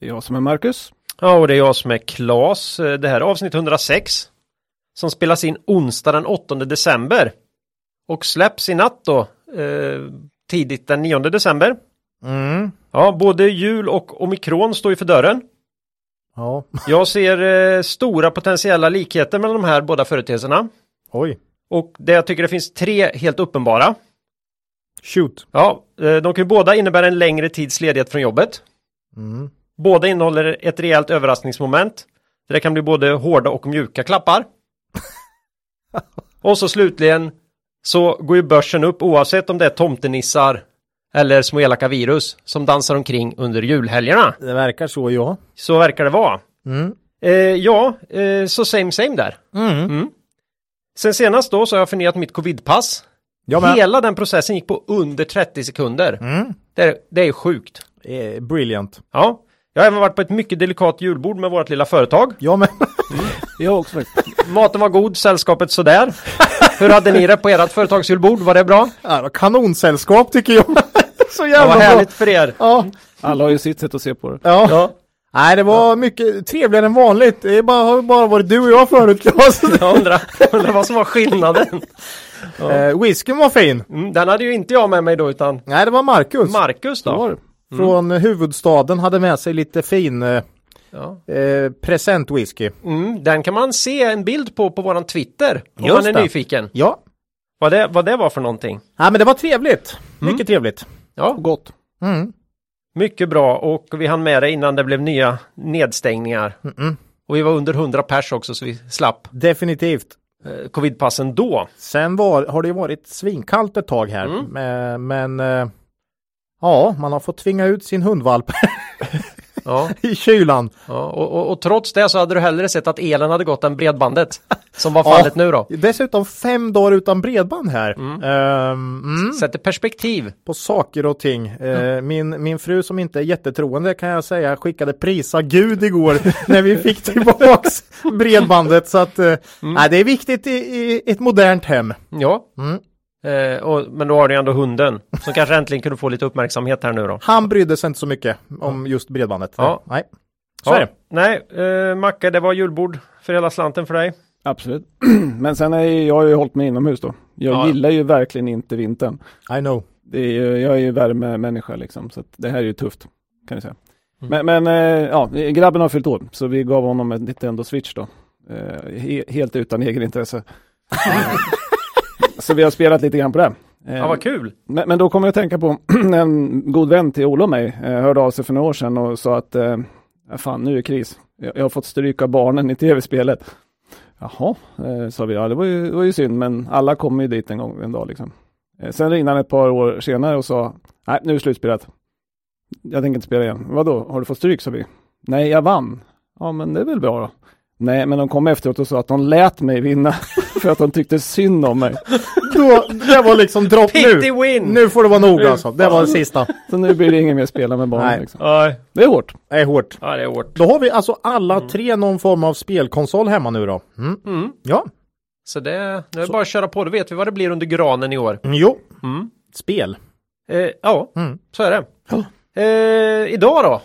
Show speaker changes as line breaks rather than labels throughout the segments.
Det är jag som är Marcus.
Ja, och det är jag som är Klas. Eh, det här är avsnitt 106 som spelas in onsdag den 8 december och släpps i natt då eh, tidigt den 9 december.
Mm.
Ja, både jul och omikron står ju för dörren.
Ja,
Jag ser eh, stora potentiella likheter mellan de här båda företeelserna
oj.
och det jag tycker det finns tre helt uppenbara.
Shoot.
Ja, eh, de kan ju båda innebära en längre tids ledighet från jobbet.
Mm.
Båda innehåller ett rejält överraskningsmoment. Där det kan bli både hårda och mjuka klappar. och så slutligen så går ju börsen upp oavsett om det är tomtenissar eller små elaka virus som dansar omkring under julhelgerna.
Det verkar så ja.
Så verkar det vara.
Mm.
Eh, ja, eh, så same same där.
Mm.
Sen senast då så har jag förnyat mitt covidpass.
Jag med.
Hela den processen gick på under 30 sekunder.
Mm.
Det, är, det är sjukt.
Eh, brilliant.
Ja, jag har även varit på ett mycket delikat julbord med vårt lilla företag.
Jag med.
Jag också faktiskt.
Maten var god, sällskapet sådär. Hur hade ni det på ert företagsjulbord? Var det bra?
Ja, det var kanonsällskap tycker jag. så
Det
jävla
var
bra.
härligt för er.
Ja.
Alla har ju sitt sätt att se på det.
ja.
Ja,
Nej, det var mycket trevligare än vanligt. Det är bara, har bara varit du och jag förut. Claes.
jag undrar, undrar vad som var skillnaden.
eh, whiskyn var fin.
Mm, den hade ju inte jag med mig då utan
Nej, det var Marcus.
Marcus
Så var
då.
det.
Från huvudstaden hade med sig lite fin eh,
Ja.
eh, presentwhisky.
Mm, den kan man se en bild på på våran Twitter om
Just
man är
det.
nyfiken.
Ja.
Vad det, vad det var för någonting.
Nej, men det var trevligt. Mycket trevligt.
Ja,
Gott.
Mm.
mycket bra och vi hann med det innan det blev nya nedstängningar.
Mm-mm.
Och vi var under 100 pers också så vi slapp
Definitivt.
eh, covidpassen då.
Sen var, har det ju varit svinkallt ett tag här.
Mm.
Men, men eh, ja, man har fått tvinga ut sin hundvalp
Ja,
i kylan.
ja och, och, och trots det så hade du hellre sett att elen hade gått än bredbandet. Som var fallet nu då.
Dessutom fem dagar utan bredband här. Ehm, mm,
Sätter perspektiv.
på saker och ting. Eh, min, min fru som inte är jättetroende kan jag säga skickade prisa Gud igår när vi fick tillbaks bredbandet. Så att eh, nej, det är viktigt i, i ett modernt hem.
Ja.
Mm.
Eh, och, men då har du ändå hunden. Som kanske äntligen kunde få lite uppmärksamhet här nu då.
Han brydde sig inte så mycket om just bredbandet.
Ja.
Nej, så är det.
Nej, eh, Macke, det var julbord för hela slanten för dig.
Absolut. Men sen är ju, jag har ju hållit mig inomhus då. Jag
Ja.
gillar ju verkligen inte vintern.
I know.
Det är ju, jag är ju värmemänniska liksom. Så att det här är ju tufft. Kan jag säga.
Mm.
Men, men eh, ja, grabben har fyllt år. Så vi gav honom en Nintendo Switch då. Eh, he, helt utan egenintresse. så vi har spelat lite grann på det.
Ja, vad kul.
Men, men då kommer jag att tänka på en god vän till Ola och mig. Hörde av sig för några år sedan och sa att eh, fan nu är det kris. Jag, jag har fått stryka barnen i tv-spelet. Jaha, eh, sa vi. Ja, det var, ju, det var ju synd, men alla kommer ju dit en gång en dag liksom. Eh, sen ringde han ett par år senare och sa nej, nu är det slutspelat. Jag tänker inte spela igen. Vadå, har du fått stryk? sa vi. Nej, jag vann. Ja, men det är väl bra då. Nej, men de kom efteråt och sa att de lät mig vinna för att de tyckte synd om mig.
Då, det var liksom dropp nu.
win!
Nu får det vara nog alltså. Det var det sista.
Så nu blir det ingen mer spela med barn.
Nej.
Liksom.
Nej,
Det är hårt.
Det är hårt.
ja, det är hårt.
Då har vi alltså alla tre någon form av spelkonsol hemma nu då. Mm.
Mm.
Ja.
Så det, nu är det bara att köra på. Då vet vi vad det blir under granen i år.
Mm, Jo.
Mm.
Spel.
Eh, ja,
Mm.
så är det. Eh, idag då?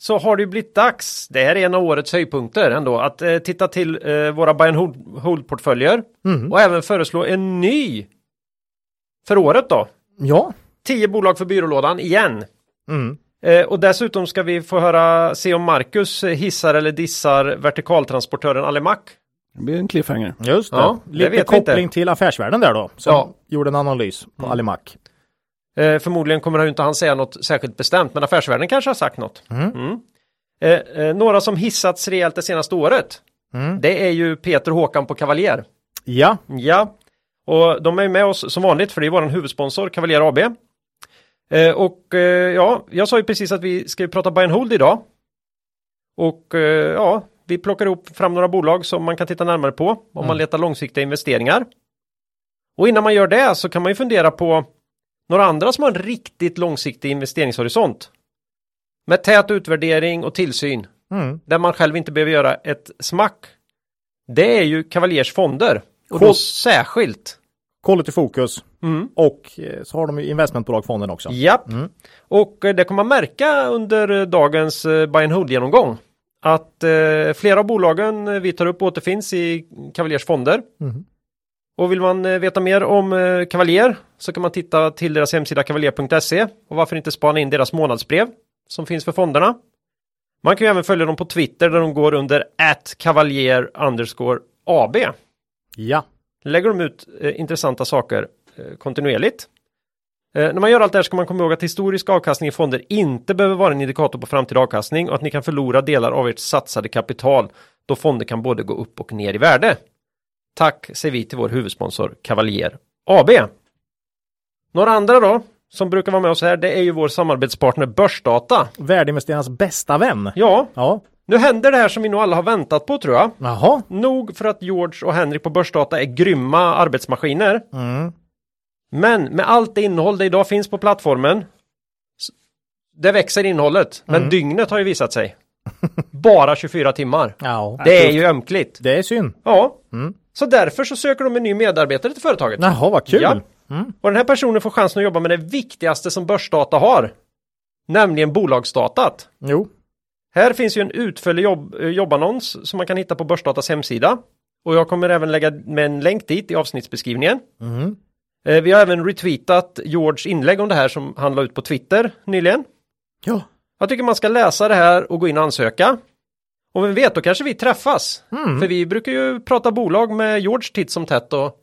Så har det ju blivit dags, det här är en av årets höjdpunkter ändå, att eh, titta till eh, våra buy and hold- hold-portföljer
Mm.
och även föreslå en ny för året då.
Ja.
10 bolag för byrålådan igen.
Mm.
Eh, och dessutom ska vi få höra, se om Marcus hissar eller dissar vertikaltransportören Alimak.
Det blir en cliffhanger.
Just det.
Ja, det
Lite koppling till affärsvärlden där då. Som
Ja.
gjorde en analys på
Mm.
Alimak.
Eh, förmodligen kommer han inte han säga något särskilt bestämt, men affärsvärlden kanske har sagt något.
Mm.
Mm. Eh, eh, några som hissats rejält det senaste året.
Mm.
Det är ju Peter Håkan på Cavalier.
Ja.
Ja, och de är med oss som vanligt för det är vår huvudsponsor Cavalier AB. Eh, och eh, ja, jag sa ju precis att vi ska prata buy and hold idag. Och eh, ja, vi plockar ihop fram några bolag som man kan titta närmare på om
Mm.
man letar långsiktiga investeringar. Och innan man gör det så kan man ju fundera på några andra som har en riktigt långsiktig investeringshorisont. Med tät utvärdering och tillsyn
Mm.
där man själv inte behöver göra ett smack. Det är ju Cavaliers fonder. Och då särskilt.
Quality fokus
Mm.
och eh, så har de ju investmentbolagfonden också.
Japp.
Mm.
Och eh, det kommer man märka under eh, dagens buy and hold genomgång. Att eh, flera av bolagen vi tar upp återfinns i Cavaliers fonder.
Mm.
Och vill man eh, veta mer om eh, Cavalier så kan man titta till deras hemsida cavalier.se och varför inte spana in deras månadsbrev som finns för fonderna. Man kan ju även följa dem på Twitter där de går under @cavalier underscore AB.
Ja.
Lägger de ut eh, intressanta saker eh, kontinuerligt. Eh, när man gör allt det här ska man komma ihåg att historisk avkastning i fonder inte behöver vara en indikator på framtida avkastning och att ni kan förlora delar av ert satsade kapital då fonder kan både gå upp och ner i värde. Tack säger vi till vår huvudsponsor Cavalier AB. Några andra då som brukar vara med oss här det är ju vår samarbetspartner Börsdata.
Värdeinvesterarnas bästa vän.
Ja,
Ja.
nu händer det här som vi nog alla har väntat på tror jag.
Jaha.
Nog för att George och Henrik på Börsdata är grymma arbetsmaskiner.
Mm.
Men med allt det innehåll det idag finns på plattformen det växer innehållet, men
Mm.
dygnet har ju visat sig. Bara 24 timmar.
Ja.
Det är ju ömkligt.
Det är synd.
Ja.
Mm.
Så därför så söker de en ny medarbetare till företaget.
Jaha, vad kul.
Ja.
Mm.
Och den här personen får chansen att jobba med det viktigaste som börsdata har. Nämligen bolagsdatat.
Jo.
Här finns ju en utförlig jobb, eh, jobbannons som man kan hitta på Börsdatas hemsida. Och jag kommer även lägga med en länk dit i avsnittsbeskrivningen.
Mm.
Vi har även retweetat George inlägg om det här som han la ut på Twitter nyligen.
Ja.
Jag tycker man ska läsa det här och gå in och ansöka. Och vem vet, då kanske vi träffas.
Mm.
För vi brukar ju prata bolag med George titt som tätt och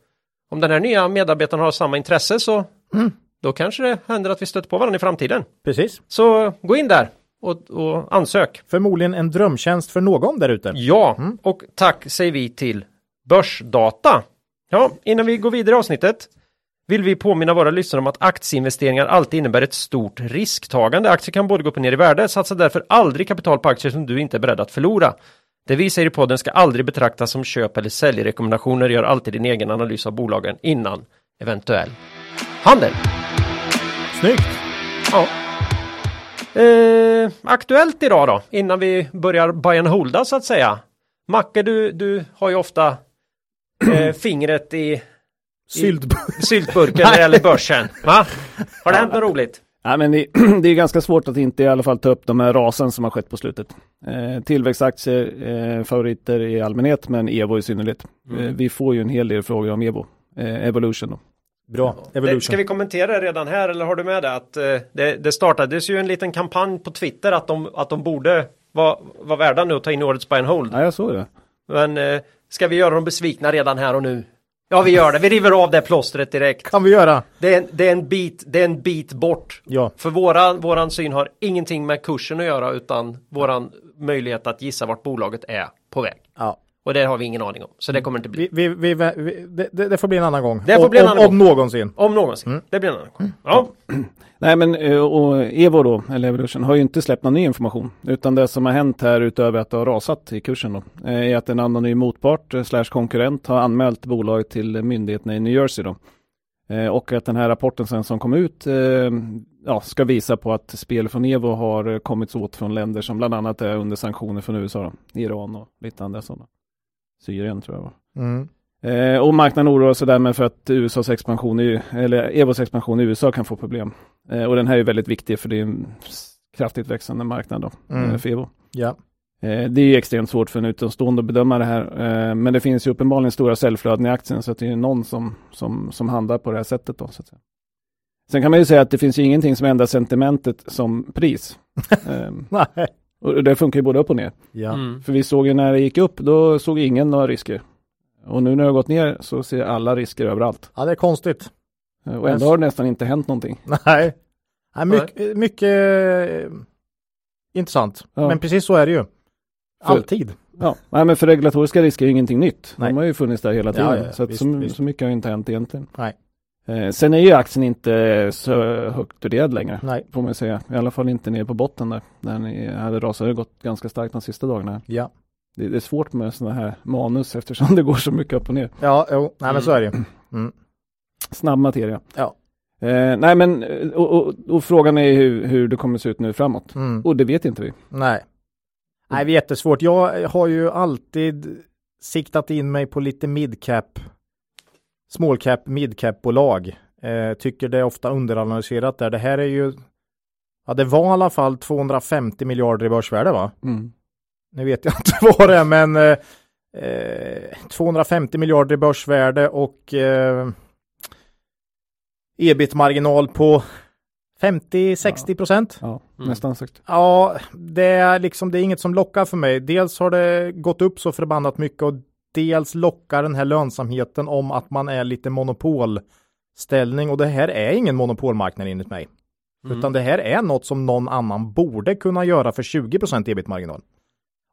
om den här nya medarbetaren har samma intresse så
Mm.
då kanske det händer att vi stöter på varandra i framtiden.
Precis.
Så gå in där och, och ansök.
Förmodligen en drömtjänst för någon där ute.
Ja, och tack säger vi till Börsdata. Ja, innan vi går vidare i avsnittet vill vi påminna våra lyssnare om att aktieinvesteringar alltid innebär ett stort risktagande. Aktier kan både gå upp och ner i värde. Satsa därför aldrig kapital på aktier som du inte är beredd att förlora. Det vi säger i podden ska aldrig betraktas som köp eller säljrekommendationer. Gör alltid din egen analys av bolagen innan eventuell handel.
Snyggt.
Ja. Eh, aktuellt idag då, innan vi börjar buy and holda så att säga. Macke, du, du har ju ofta eh, fingret i
Syltburk.
syltburken gäller börsen. Va? Har det hänt något roligt?
Ja, men det, det är ganska svårt att inte i alla fall ta upp de här rasen som har skett på slutet. Eh, tillväxtaktier, eh, favoriter i allmänhet, men Evo i synnerhet.
Mm.
Eh, vi får ju en hel del frågor om Evo. Eh, Evolution då.
Bra. Evolution.
ska vi kommentera redan här eller har du med det att eh, det, det startades ju en liten kampanj på Twitter att de, att de borde vara vara värda nu att ta in årets buy and hold.
Ja, jag såg det.
Men eh, ska vi göra dem besvikna redan här och nu? Ja, vi gör det. Vi river av det plåstret direkt.
Kan vi göra.
Det är, en, det, är en bit, det är en bit bort.
Ja.
För våran, våran syn har ingenting med kursen att göra utan våran möjlighet att gissa vart bolaget är på väg.
ja.
Och det har vi ingen aning om. Så det kommer inte bli.
Vi, vi, vi, det, det får bli en annan gång.
Det får bli en
om,
annan
om någonsin.
Om någonsin. Det blir en annan gång. Ja.
Nej men eh, och Evo då, eller Evolution, har ju inte släppt någon ny information. Utan det som har hänt här utöver att det har rasat i kursen då, eh, är att en anonym motpart eh, slash konkurrent har anmält bolaget till myndigheterna i New Jersey då. Och att den här rapporten sen som kom ut ja, ska visa på att spel från Evo har kommits åt från länder som bland annat är under sanktioner från USA, då. Iran och lite andra sådana. Syrien tror jag var.
Mm.
Eh, och marknaden oroar sig därmed för att USAs expansion, i, eller Evos expansion i USA kan få problem. Eh, och den här är väldigt viktig för det är en kraftigt växande marknad då,
Mm.
eh, för Evo.
Ja.
Eh, det är ju extremt svårt för en utomstående att bedöma det här. Eh, men det finns ju uppenbarligen stora säljflöden i aktien så att det är någon som, som, som handlar på det här sättet då. Så att säga. Sen kan man ju säga att det finns ju ingenting som ändrar sentimentet som pris. eh,
Nej.
och det funkar ju både upp och ner.
Ja.
Mm.
För vi såg ju när det gick upp, då såg ingen några risker. Och nu när det har gått ner så ser alla risker överallt.
ja, det är konstigt.
Eh, Och ändå har det nästan inte hänt någonting.
Nej. Nej mycket, mycket eh, intressant.
Ja.
Men precis så är det ju. Alltid.
Ja, nej, men för regulatoriska risker är ju ingenting nytt.
Nej.
De har ju funnits där hela tiden.
Ja, ja,
så, att
visst,
så,
visst.
så mycket har ju inte hänt egentligen.
Nej.
Eh, sen är ju aktien inte så högt värderad längre.
Nej.
Får man säga. I alla fall inte nere på botten där. Där ni hade rasat. Det har gått ganska starkt de sista dagarna.
Ja.
Det, det är svårt med sådana här manus eftersom det går så mycket upp och ner.
Ja, jo, nej men så är det ju. Mm.
Snabb materia.
Ja.
Eh, nej men eh, och, och, och frågan är hur, hur det kommer se ut nu framåt.
Mm.
Och det vet inte vi.
Nej. Nej, det är jättesvårt. Jag har ju alltid siktat in mig på lite midcap, small cap, midcap bolag. Eh, tycker det är ofta underanalyserat där. Det här är ju, ja det var i alla fall 250 miljarder i börsvärde va?
Mm.
Nu vet jag inte vad det är men eh, eh, 250 miljarder i börsvärde och eh, ebit-marginal på 50-60 procent.
Ja,
Mm.
nästan sagt.
Ja, det är liksom, det är inget som lockar för mig. Dels har det gått upp så förbannat mycket och dels lockar den här lönsamheten om att man är lite monopolställning och det här är ingen monopolmarknad enligt mig.
Mm.
Utan det här är något som någon annan borde kunna göra för 20% ebit-marginal.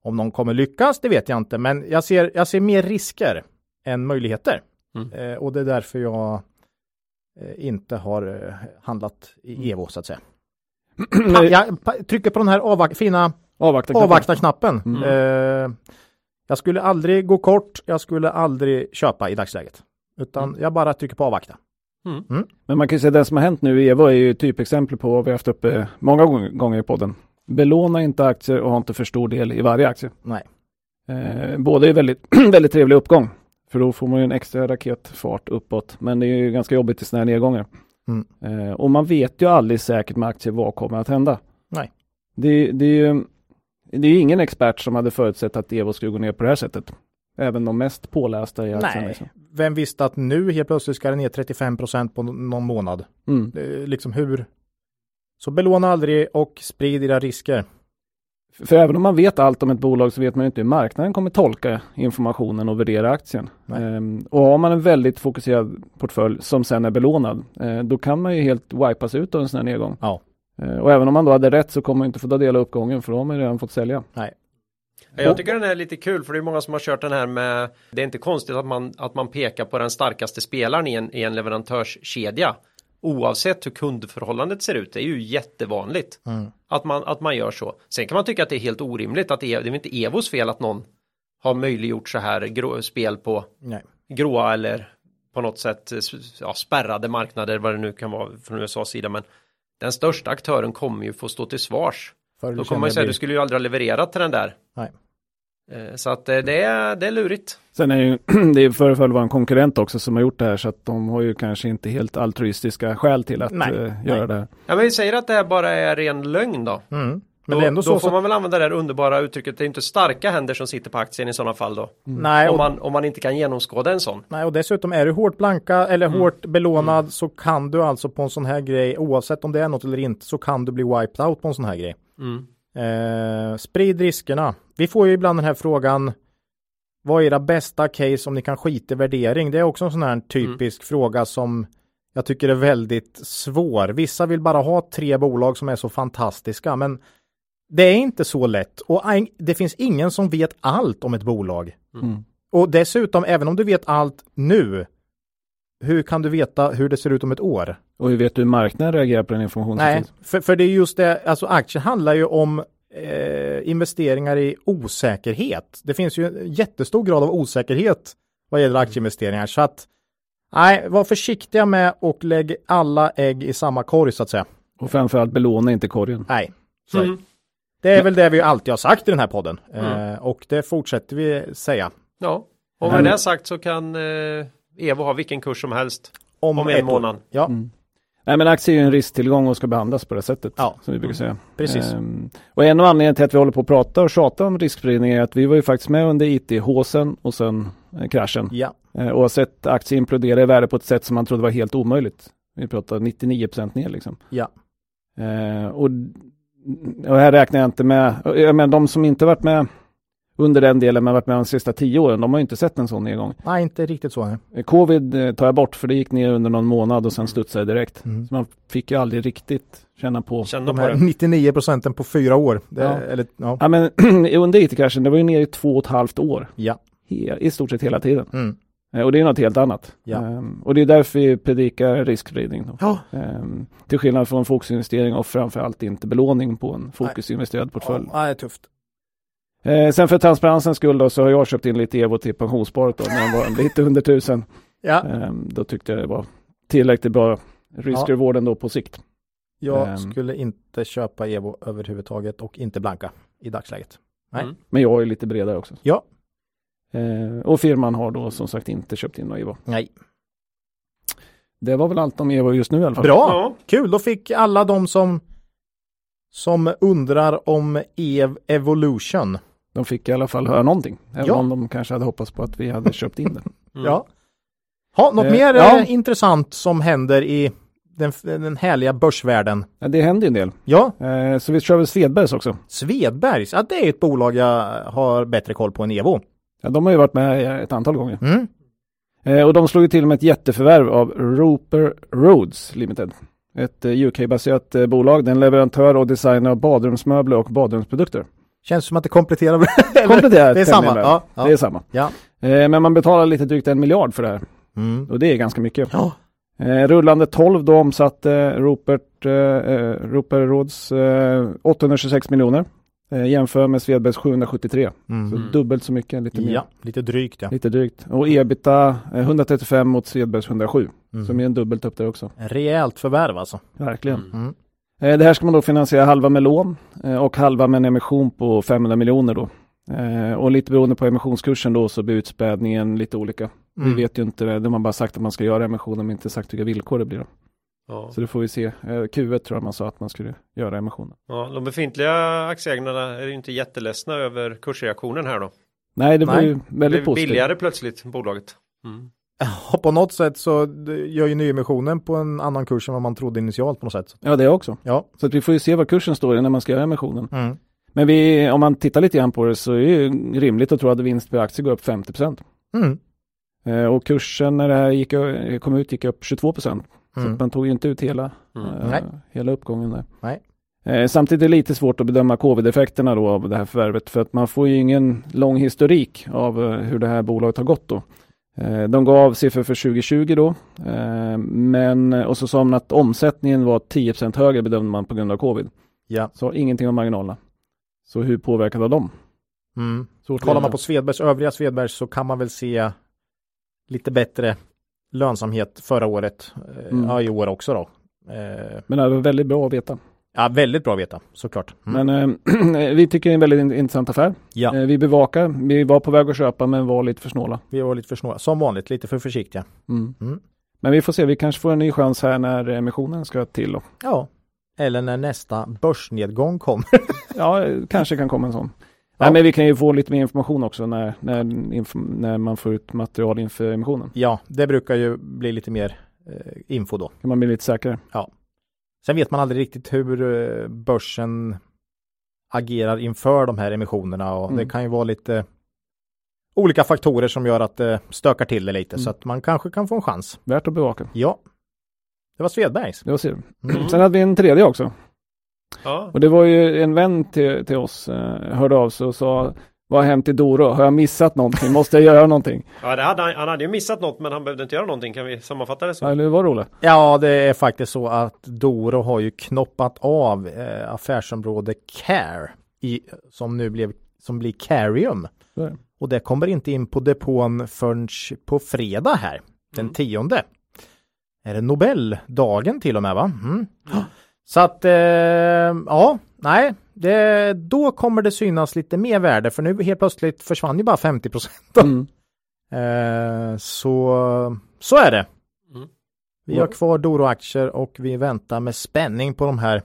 Om någon kommer lyckas, det vet jag inte, men jag ser, jag ser mer risker än möjligheter.
Mm.
Eh, och det är därför jag eh, inte har eh, handlat
Mm.
i Evo så att säga. Pa, jag pa, trycker på den här avvak- fina
Avvakta. knappen.
avvakta-knappen.
Mm.
Eh, jag skulle aldrig gå kort, jag skulle aldrig köpa i dagsläget. Utan
Mm.
jag bara trycker på avvakta.
Men man kan ju säga att det som har hänt nu i Evo är ju typexempel på vad vi har haft uppe många gång- gånger i podden. Belåna inte aktier och ha inte för stor del i varje aktie.
Nej.
Eh, båda är väldigt, väldigt trevlig uppgång. För då får man ju en extra raketfart uppåt. Men det är ju ganska jobbigt i sådana här nedgångar.
Mm.
Eh, och man vet ju aldrig säkert med aktier vad kommer att hända.
Nej.
Det, det är ju det är ingen expert som hade förutsett att Evo skulle gå ner på det här sättet. Även de mest pålästa i aktien.
Nej.
Liksom.
Vem visste att nu helt plötsligt ska det ner 35 procent på n- någon månad?
Mm.
Är liksom hur? Så belåna aldrig och sprid era risker.
För även om man vet allt om ett bolag så vet man ju inte hur marknaden kommer tolka informationen och värdera aktien.
Nej.
Ehm, och har man en väldigt fokuserad portfölj som sen är belånad, eh, då kan man ju helt wipas ut av en sån här nedgång.
Ja.
Eh, och även om man då hade rätt så kommer man inte få ta del av uppgången för då har man redan fått sälja.
Jag tycker den är lite kul för det är många som har kört den här med Det är inte konstigt att man, att man pekar på den starkaste spelaren i en, i en leverantörskedja Oavsett hur kundförhållandet ser ut, det är ju jättevanligt
Mm.
att, man, att man gör så. Sen kan man tycka att det är helt orimligt att det, är- det är väl inte Evos fel att någon har möjliggjort så här grå, spel på
Nej.
gråa eller på något sätt ja, spärrade marknader vad det nu kan vara från USAs sida men den största aktören kommer ju få stå till svars. Då kommer man ju säga
blir-
du skulle ju aldrig ha levererat till den där.
Nej.
Eh, Så att eh, det är, det är lurigt.
Sen är ju, det föreföll vara en konkurrent också som har gjort det här så att de har ju kanske inte helt altruistiska skäl till att
Nej,
eh, göra
nej.
det här.
Ja men vi säger att det här bara är ren lögn då.
Mm. Men
då
det är ändå
då
så.
får
så
man väl använda det här underbara uttrycket. Det är inte starka händer som sitter på aktien i sådana fall då.
nej,
Om man, om man inte kan genomskåda en sån.
nej, och dessutom är du hårt blanka eller
Mm.
hårt belånad så kan du alltså på en sån här grej, oavsett om det är något eller inte, så kan du bli wiped out på en sån här grej.
Mm.
Eh, sprid riskerna. Vi får ju ibland den här frågan. Vad är era bästa case om ni kan skita i värdering? Det är också en sån här typisk fråga som jag tycker är väldigt svår. Vissa vill bara ha tre bolag som är så fantastiska, men det är inte så lätt och det finns ingen som vet allt om ett bolag.
Mm.
Och dessutom, även om du vet allt nu, hur kan du veta hur det ser ut om ett år?
Och hur vet du hur marknaden reagerar på den information som
Nej, för, för det är just det, alltså aktier handlar ju om eh, investeringar i osäkerhet. Det finns ju en jättestor grad av osäkerhet vad gäller aktieinvesteringar. Så att, nej, var försiktiga med och lägg alla ägg i samma korg så att säga.
Och framförallt belåna inte korgen.
Nej.
Mm.
Det är väl det vi alltid har sagt i den här podden.
Mm.
Eh, och det fortsätter vi säga.
Ja, och med det sagt så kan eh, Evo ha vilken kurs som helst
Om,
om en
år.
månad.
Ja,
Mm. Nej men aktier är ju en risktillgång och ska behandlas på det sättet.
Ja.
Som vi brukar säga.
precis.
Ehm, och en av anledningarna till att vi håller på att prata och tjata om riskspridning är att vi var ju faktiskt med under IT-håsen och sen eh, kraschen.
Ja,
Eh, och har sett aktier implodera i värde på ett sätt som man trodde var helt omöjligt. Vi pratar 99% ner liksom.
ja.
Eh, och, och här räknar jag inte med, jag menar de som inte varit med under den delen men varit med de sista tio åren, de har ju inte sett en sån nedgång.
Nej, inte riktigt så. Nej.
Eh, Covid eh, tar jag bort för det gick ner under någon månad och sen studsade det direkt.
Mm.
Så man fick ju aldrig riktigt känna på.
Känna
De
på
här
det.
99 procenten på fyra år. Det,
Ja.
Eller, ja.
Ja men under IT-kraschen, det var ju ner i två och ett halvt år.
ja.
He- I stort sett hela tiden.
Mm.
Eh, och det är något helt annat.
Ja.
Ehm, och det är därför vi predikar riskspridning.
Ja.
Ehm, till skillnad från fokusinvestering och framförallt inte belåning på en fokusinvesterad portfölj.
Ja, det är tufft.
Eh, sen för transparensens skull då, så har jag köpt in lite Evo till pensionssparet då, när den var lite under tusen.
Ja,
Ehm, då tyckte jag det var tillräckligt bra risk-reward ändå på sikt.
jag
Ehm.
skulle inte köpa Evo överhuvudtaget och inte blanka i dagsläget. Nej.
Mm.
Men jag är lite bredare också.
Ja.
Eh, och firman har då som sagt inte köpt in några Evo.
Nej.
Det var väl allt om Evo just nu i alla fall.
Bra,
Ja.
kul. Då fick alla de som som undrar om EV Evolution.
De fick i alla fall höra någonting. Även
Ja.
om de kanske hade hoppats på att vi hade köpt in det.
Mm.
Ja. Ha, något
Eh,
mer
ja.
eh, intressant som händer i den, den härliga börsvärlden?
Ja, det hände ju en del.
Ja,
Eh, så vi kör väl Svedbergs också.
Svedbergs. Ja, det är ett bolag jag har bättre koll på än Evo.
Ja, de har ju varit med ett antal gånger.
Mm.
Eh, och de slog ju till med ett jätteförvärv av Roper Roads Limited. Ett eh, UK-baserat eh, bolag. Det är en leverantör och designer av badrumsmöbler och badrumsprodukter.
Känns som att det kompletterar.
Kompletterar
det är samma. Ja, ja.
Det är samma.
Ja.
Eh, men man betalar lite drygt en miljard för det här.
Mm.
Och det är ganska mycket.
Ja.
Eh, rullande 12 då omsatte Rupert, eh, eh, Rupert Roads eh, 826 miljoner. Eh, jämför med Svedbergs 773. Så
Mm.
dubbelt så mycket, lite mer.
Ja, lite drygt ja.
Lite drygt. Och ebita eh, 135 mot Svedbergs 107.
Mm.
Så mer än dubbelt upp där också.
Rejält förvärv alltså.
Verkligen.
Mm.
Eh, det här ska man då finansiera halva med lån eh, och halva med en emission på 500 miljoner då. Eh, och lite beroende på emissionskursen då så blir utspädningen lite olika.
Mm.
Vi vet ju inte det. De har bara sagt att man ska göra emissionen men inte sagt vilka villkor det blir. Då.
Ja.
Så det får vi se. Eh, Q1 tror jag man sa att man skulle göra emissionen.
Ja, de befintliga aktieägarna är ju inte jätteledsna över kursreaktionen här då.
Nej, det var
Nej,
ju
Det
väldigt
blev
positivt.
billigare plötsligt, bolaget. Mm.
Ja, på något sätt så gör ju nyemissionen på en annan kurs än vad man trodde initialt på något sätt.
Ja, det också.
Ja.
Så att vi får ju se vad kursen står i när man ska göra emissionen.
Mm.
Men vi, om man tittar lite grann på det så är det ju rimligt att tro att vinst per aktie går upp 50
Mm.
Eh, och kursen när det här gick, kom ut gick upp 22% Så
Mm.
att man tog ju inte ut hela,
Mm.
eh, hela uppgången där.
Nej.
Eh, samtidigt är det lite svårt att bedöma covid-effekterna då av det här förvärvet för att man får ju ingen lång historik av eh, hur det här bolaget har gått då. Eh, de gav siffror för 2020 då, eh, men och så sa man att omsättningen var 10% högre bedömde man på grund av covid.
Ja.
Så ingenting om marginalerna. Så hur påverkad var de?
Mm.
Att
Kollar man på Svedbergs, övriga Svedbergs så kan man väl se lite bättre lönsamhet förra året. Eh,
Mm.
Ja, i år också då. Eh,
Men det var väldigt bra att veta.
Ja, väldigt bra att veta, såklart. Mm.
Men eh, vi tycker det är en väldigt in- intressant affär.
ja,
Eh, vi bevakar, vi var på väg att köpa men var lite för snåla.
vi var lite för snåla. Som vanligt, lite för försiktiga.
Mm.
Mm.
Men vi får se, vi kanske får en ny chans här när emissionen ska till. Då.
Ja. Eller när nästa börsnedgång kommer.
Ja, kanske kan komma en sån.
Ja.
Nej, men vi kan ju få lite mer information också när, när, när man får ut material inför emissionen.
ja, det brukar ju bli lite mer eh, info då.
Kan man bli lite säkrare.
Sen vet man aldrig riktigt hur eh, börsen agerar inför de här emissionerna och
Mm.
det kan ju vara lite olika faktorer som gör att det stökar till det lite
Mm.
så att man kanske kan få en chans.
Värt att bevaka.
Ja, det var Svedbergs.
Det var ser.
Mm.
Sen hade vi en tredje också.
Ja.
Och det var ju en vän till, till oss eh, hörde av sig och sa Vad har hänt i Doro? Har jag missat någonting? Måste jag göra någonting?
ja, det hade han, han hade ju missat något men han behövde inte göra någonting. Kan vi sammanfatta det så?
Eller vad roligt.
Ja, det är faktiskt så att Doro har ju knoppat av eh, affärsområde Care i, som nu blev som blir Carium. Och det kommer inte in på depån förrän på fredag här, den
Mm.
tionde. Är det Nobeldagen till och med va? Mm. Så att, eh, ja, nej, det, då kommer det synas lite mer värde för nu helt plötsligt försvann ju bara 50 procent.
Mm.
Eh, så, så är det.
Mm.
Vi har kvar Doro-aktier och vi väntar med spänning på de här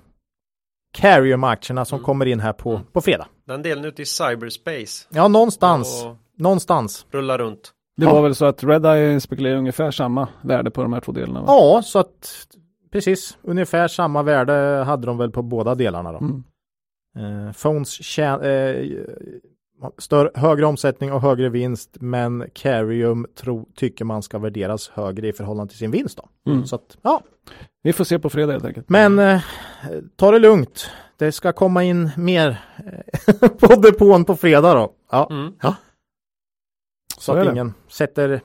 Carium-aktierna som
Mm.
kommer in här på,
Mm.
på fredag.
Den delen ute i cyberspace.
Ja, någonstans.
Och
Någonstans.
rullar runt.
Det
Ja.
var väl så att Redeye spekulerar ungefär samma värde på de här två delarna? Va?
Ja, så att precis ungefär samma värde hade de väl på båda delarna då.
Mm.
Eh, phones tjä- eh, större, högre omsättning och högre vinst, men Carium tro, tycker man ska värderas högre i förhållande till sin vinst då.
Mm.
Så att, ja,
Vi får se på fredag helt enkelt.
men eh, ta det lugnt. Det ska komma in mer eh, på depån på fredag då. Ja,
Mm.
så
Så är
att ingen sätter,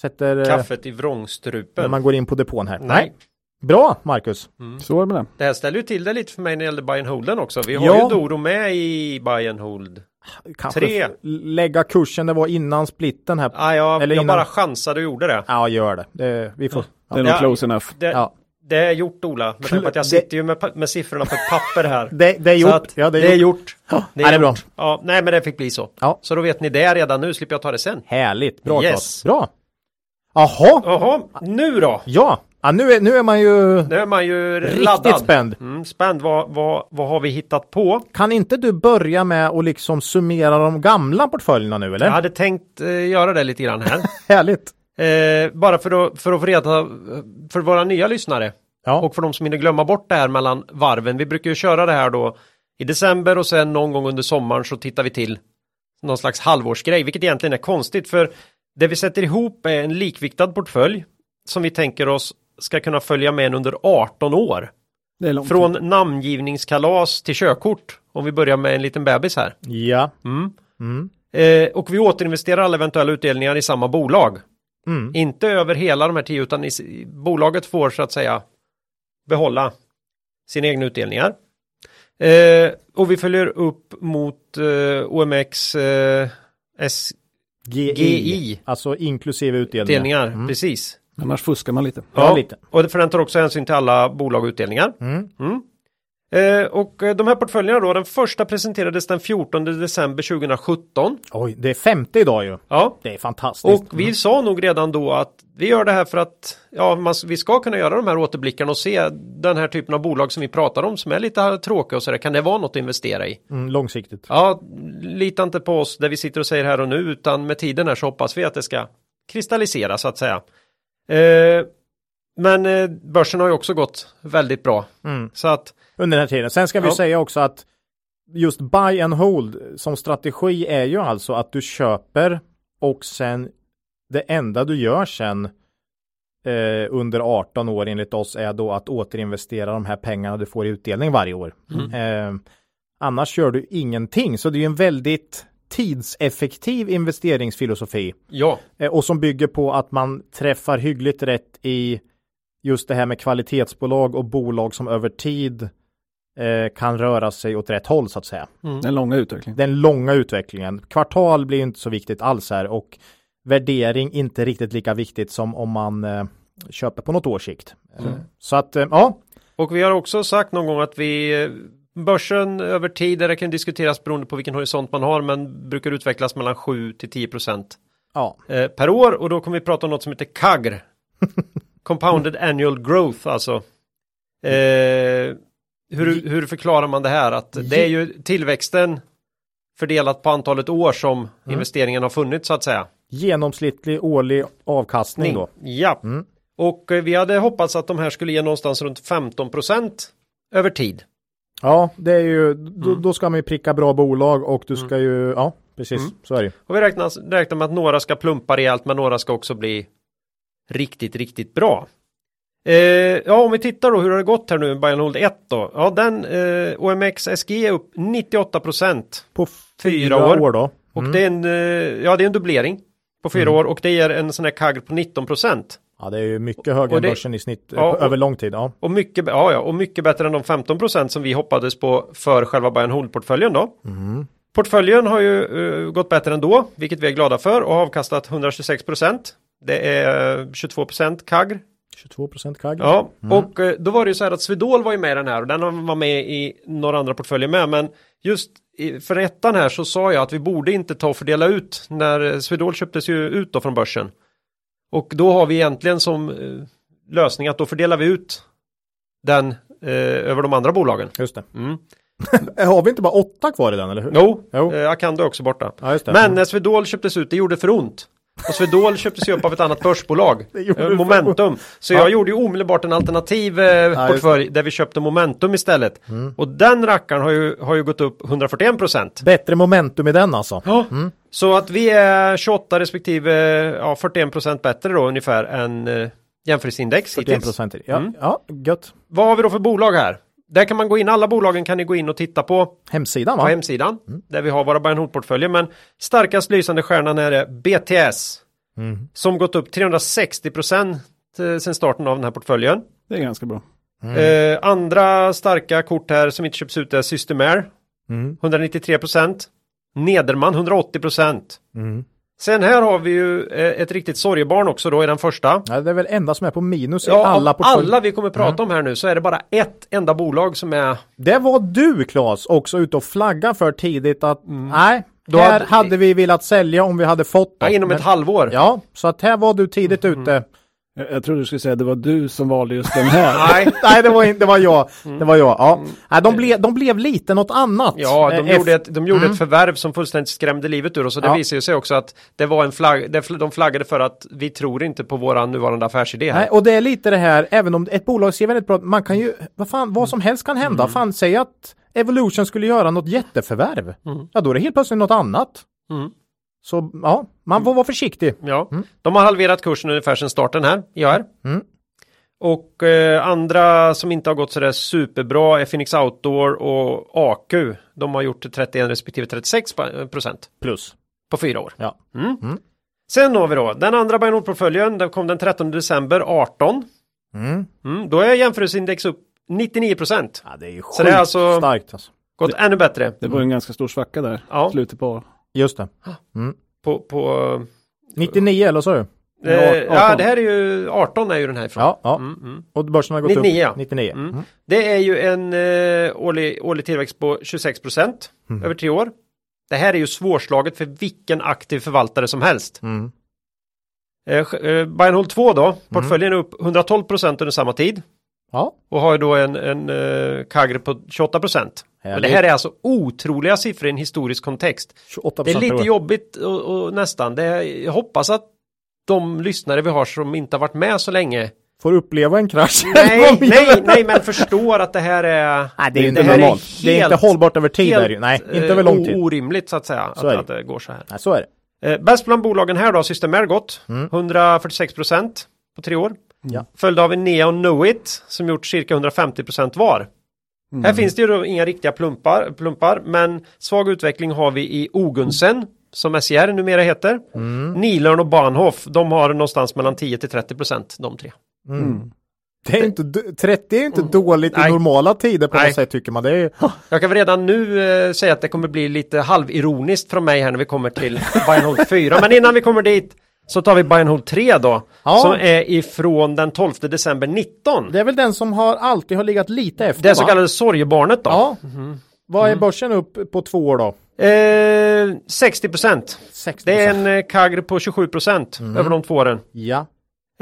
sätter eh,
Kaffet i
när
vrångstrupen.
man går in på depån här.
Nej.
Bra Marcus.
Så var det med det.
Det här ställer ju till det lite för mig när det gäller and holden också. Vi har
Ja.
ju Doro med i and hold.
Kanske
Tre.
lägga kursen det var innan splitten här.
Ah, jag,
Eller
jag
innan-
bara chansade och gjorde det.
Ja, gör det. det vi får.
Det är
Ja.
nog close enough.
Det,
Ja.
det är gjort Ola. Med tanke på att jag
Det-
sitter ju med, med siffrorna på ett papper här.
Det, det är gjort.
att
ja,
det är gjort.
Ja, det är, bra.
Ja, nej men det fick bli så.
Ja.
Så då vet ni det redan nu, slipper jag ta det sen.
Härligt. Bra
Yes.
Bra. Jaha.
Jaha, nu då?
Ja. Ja nu, är, nu är man ju
Nu är man ju
riktigt
laddad.
spänd.
Mm, spänd, vad, vad, vad har vi hittat på?
Kan inte du börja med att liksom summera de gamla portföljerna nu eller?
Jag hade tänkt eh, göra det lite grann här.
Härligt.
eh, bara för att, för att få reda för våra nya lyssnare.
Ja.
Och för de som hinner glömma bort det här mellan varven. Vi brukar ju köra det här då i december och sen någon gång under sommaren så tittar vi till någon slags halvårsgrej, vilket egentligen är konstigt för det vi sätter ihop är en likviktad portfölj som vi tänker oss ska kunna följa med en under 18 år.
Det är långt.
Från namngivningskalas till körkort. Om vi börjar med en liten bebis här.
Ja.
Mm.
Mm.
Eh, och vi återinvesterar alla eventuella utdelningar i samma bolag.
Mm.
Inte över hela de här tio utan i, bolaget får så att säga behålla sina egna utdelningar. Eh, och vi följer upp mot eh, OMX eh,
GI.
SGI
Alltså inklusive utdelningar.
utdelningar.
Mm.
Precis.
Annars fuskar man lite.
Ja, lite.
Och för den tar också hänsyn till alla bolag och utdelningar.
Mm.
Mm. Eh, och eh, de här portföljerna då, den första presenterades den 14 december 2017.
Oj, det är femte idag ju.
Ja,
Det är fantastiskt.
och vi sa nog redan då att vi gör det här för att ja, man, vi ska kunna göra de här återblickarna och se den här typen av bolag som vi pratar om som är lite tråkiga och sådär. Kan det vara något att investera i?
Mm, långsiktigt.
Ja, lita inte på oss där vi sitter och säger här och nu utan med tiden här så hoppas vi att det ska kristallisera så att säga. Eh, men eh, börsen har ju också gått väldigt bra.
Mm.
Så att
Under den här tiden. Sen ska vi
Ja.
säga också att just buy and hold som strategi är ju alltså att du köper och sen det enda du gör sen eh, under 18 år enligt oss är då att återinvestera de här pengarna du får i utdelning varje år. Eh, annars gör du ingenting. Så det är ju en väldigt tidseffektiv investeringsfilosofi.
ja,
Eh, och som bygger på att man träffar hyggligt rätt i just det här med kvalitetsbolag och bolag som över tid eh, kan röra sig åt rätt håll så att säga.
Den långa utvecklingen.
Den långa utvecklingen. Kvartal blir inte så viktigt alls här och värdering inte riktigt lika viktigt som om man eh, köper på något års sikt. Eh, Så att eh, ja,
och vi har också sagt någon gång att vi Börsen över tid, det kan diskuteras beroende på vilken horisont man har, men brukar utvecklas mellan 7 till 10 procent
ja,
eh, per år och då kommer vi prata om något som heter CAGR. Compounded Annual Growth alltså. Eh, hur, hur förklarar man det här? Att det är ju tillväxten fördelat på antalet år som investeringen har funnits så att säga.
genomsnittlig årlig avkastning då.
Ja.
Mm.
Och eh, vi hade hoppats att de här skulle ge någonstans runt 15 procent över tid.
Ja, det är ju, då,
Mm.
då ska man ju pricka bra bolag och du ska ju, ja, precis,
Mm.
så är det.
Och vi räknar, räknar med att några ska plumpa rejält men några ska också bli riktigt, riktigt bra. Eh, ja, om vi tittar då hur har det gått här nu med and Hold 1 då? Ja, den eh, OMX SG är upp 98 procent
På
Fyra år.
år, då.
och
Mm.
det är en, eh, ja det är en dubblering på fyra år och det ger en sån här CAGR på 19 procent.
Ja, det är ju mycket högre
Och
än börsen i snitt eh,
Ja, och-
över lång tid. Ja.
Och mycket, ja, ja, och mycket bättre än de 15 procent som vi hoppades på för själva buy and hold-portföljen då.
Mm.
Portföljen har ju eh, gått bättre ändå, vilket vi är glada för och har avkastat 126 procent. Det är 22 procent CAGR.
22 procent KAG.
Ja, och eh, då var det ju så här att Swedol var ju med i den här och den var med i några andra portföljer med, men just i, för ettan här så sa jag att vi borde inte ta och fördela ut när eh, Swedol köptes ju ut då från börsen. Och då har vi egentligen som eh, lösning att då fördelar vi ut den eh, över de andra bolagen.
Just det.
Mm.
Har vi inte bara åtta kvar i den, eller hur?
Jo,
Jo.
eh, Akando är också borta.
Ja.
Men när Swedol köptes ut, det gjorde för ont. Och Swedol köptes ju upp av ett annat börsbolag, Momentum. Så
Ja.
jag gjorde ju omedelbart en alternativ eh, portfölj där vi köpte Momentum istället.
Mm.
Och den rackaren har ju, har ju gått upp 141 procent.
Bättre momentum i den alltså.
Ja. Så att vi är 28 respektive ja, 41 procent bättre då ungefär än eh, jämförelseindex
41
hittills.
procent. Ja,
Mm.
ja, gött.
Vad har vi då för bolag här? Där kan man gå in, alla bolagen kan ni gå in och titta på
Hemsidan
på
va?
hemsidan där vi har våra hold-portföljer. Men starkast lysande stjärnan är BTS.
Mm.
som gått upp 360 procent sen starten av den här portföljen.
Det är ganska bra.
Eh, andra starka kort här som inte köps ut är Systemair,
Mm.
193 procent. Nederman 180 procent.
Mm.
Sen här har vi ju eh, ett riktigt sorgebarn också då i den första.
Ja, det är väl enda som är på minus i
Ja,
alla
av
portföljer.
alla vi kommer prata om här nu så är det bara ett enda bolag som är
Det var du Claes också ute och flagga för tidigt att nej,
Då
här
hade-
vi velat sälja om vi hade fått
ja, inom ett halvår.
Ja, så att här var du tidigt ute.
Jag, jag trodde du skulle säga att det var du som valde just den här.
Nej,
Nej, det var, inte, det var jag. Det var jag. Ja. Nej, de, blev, de blev lite något annat.
Ja, de
Eh,
gjorde, ett, de gjorde ett förvärv som fullständigt skrämde livet ur oss och det
Ja.
visar ju sig också att det var en flagg, det- de flaggade för att vi tror inte på våran nuvarande affärsidé här.
Nej, och det är lite det här, även om ett bolag ser väldigt bra man kan ju, vad fan, vad som helst kan hända.
Mm.
Fan, säg att Evolution skulle göra något jätteförvärv. Ja, då är det helt plötsligt något annat.
Mm.
Så ja, man får vara försiktig.
Ja, de har halverat kursen ungefär sedan starten här, IAR.
Mm.
Och eh, andra som inte har gått sådär superbra är Phoenix Outdoor och AQ. De har gjort 31 respektive 36 pa- procent
Plus.
på fyra år.
Ja.
Mm.
Mm.
Sen har vi då den andra hold-portföljen. Den kom den 13 december 18.
Mm.
Mm. Då är jämförelseindex upp 99 procent.
Ja, det är ju
Så det är alltså-
starkt alltså.
Gått ännu bättre.
Det var en ganska stor svacka där.
Ja.
Slutet på.
Just det.
På, på
99 eller så?
eh, ja,
18.
det här är ju 18 är ju den här ifrån.
Ja, ja.
Mm, mm.
Och börsen har gått
99, ja.
upp 99.
Mm.
Mm.
Det är ju en eh, årlig, årlig tillväxt på 26 procent
Mm.
över tre år. Det här är ju svårslaget för vilken aktiv förvaltare som helst.
Mm.
Eh, eh, Buy and Hold 2 då, portföljen är upp 112 procent under samma tid
Ja,
och har ju då en, en eh, på 28 procent. Men det
Härligt.
här är alltså otroliga siffror i en historisk kontext.
28
Det är lite jobbigt och, och nästan. Det är, jag hoppas att de lyssnare vi har som inte har varit med så länge
Får uppleva en krasch.
Nej, nej, nej, men förstår att det här är...
Nej, det är inte
här
normalt. Det är inte
helt-
hållbart över tid. är det
helt,
Nej, inte
eh,
över lång tid.
Orimligt så att säga,
Så
att,
är det.
att det går så här.
Nej, så är det.
Eh, bäst bland bolagen här då, Systemair gått.
Mm.
146 procent på tre år.
Ja.
Följd av Enea och Knowit som gjort cirka 150 procent var.
Mm.
Här finns det ju då inga riktiga plumpar, plumpar, men svag utveckling har vi i Ogunsen som SCR numera heter.
Mm.
Nilörn och Bahnhof, de har någonstans mellan 10 till 30 procent de tre.
Mm.
Det är inte, d- 30 är inte dåligt
Nej.
i normala tider på
Nej.
något sätt tycker man. Det är,
Jag kan väl redan nu eh, säga att det kommer bli lite halvironiskt från mig här när vi kommer till Hold 4. Men innan vi kommer dit så tar vi Buy and Hold 3 då.
Ja.
Som är ifrån den 12 december 19.
det är väl den som har alltid har legat lite efter
Det så
va?
kallade sorgebarnet då.
Ja.
Mhm.
Vad är börsen upp på två år då?
Eh, 60 procent.
60
Det är en eh, CAGR på 27 procent över de två åren.
Ja.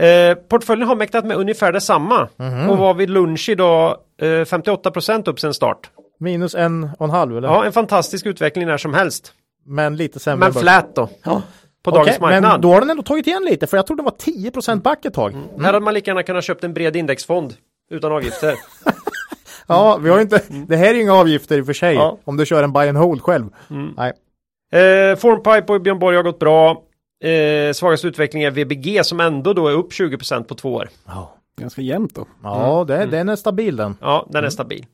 Eh, portföljen har mäktat med ungefär detsamma.
Mhm.
Och var vid lunch idag eh, 58 procent upp sen start.
Minus en och en halv eller?
Ja, en fantastisk utveckling när som helst.
Men lite sämre
Men flat då.
Ja.
På dagens marknad.
Men då har den ändå tagit igen lite för jag trodde det var 10 procent back ett tag.
Här hade man lika gärna kunnat köpt en bred indexfond utan avgifter.
Ja, vi har inte, det här är ju inga avgifter i och för sig.
Ja.
Om du kör en buy and hold själv.
Mm.
Nej.
Eh, Formpipe och Björn Borg har gått bra. Eh, svagast utveckling är VBG som ändå då är upp 20% på två år.
Ja,
Ganska jämnt då.
ja det, den är stabil den.
Ja, den är stabil.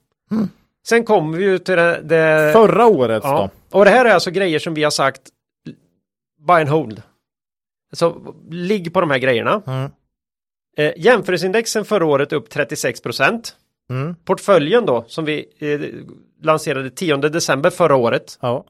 Sen kommer vi ju till det... det
Förra årets
ja.
då?
Och det här är alltså grejer som vi har sagt buy and hold. Så ligg på de här grejerna.
Mm.
Eh, jämförelseindexen förra året upp 36%.
Mm.
Portföljen då som vi eh, lanserade 10 december förra året.
Ja.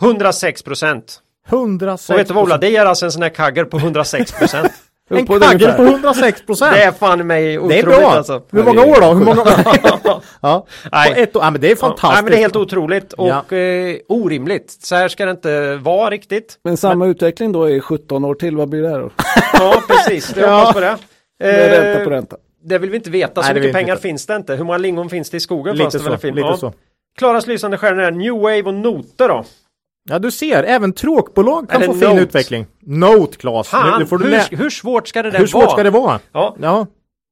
106%.
106
Och vet du vad Ola, det ger alltså en sån här kagger på 106%.
En
det
kagge på
ungefär.
106 procent.
det är fan mig otroligt
Det är bra.
alltså.
Hur många år då? Hur många... ja.
Nej.
På ett år. Ja, men det är fantastiskt.
Nej men det är helt otroligt och
Ja.
eh, orimligt. Så här ska det inte vara riktigt.
Men samma utveckling då i 17 år till, vad blir det då?
Ja precis,
Ja.
hoppas på det.
Med
Eh,
ränta på ränta.
Det vill vi inte veta, så
Nej, det
mycket pengar
inte.
finns det inte. Hur många lingon finns det i skogen?
Lite
det
så. Lite
Ja.
så.
Klaras lysande stjärnor är New Wave och Noter då.
Ja, du ser. Även tråkbolag kan
Eller
få fin
Note.
utveckling. Note, Claes.
Fan,
Nu du
hur, hur svårt ska det där
Hur svårt
vara?
ska det vara?
Ja,
Ja,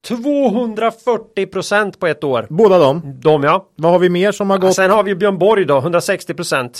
240% på ett år.
båda de.
De ja.
Vad har vi mer som har gått?
Sen har vi Björn Borg då, 160%.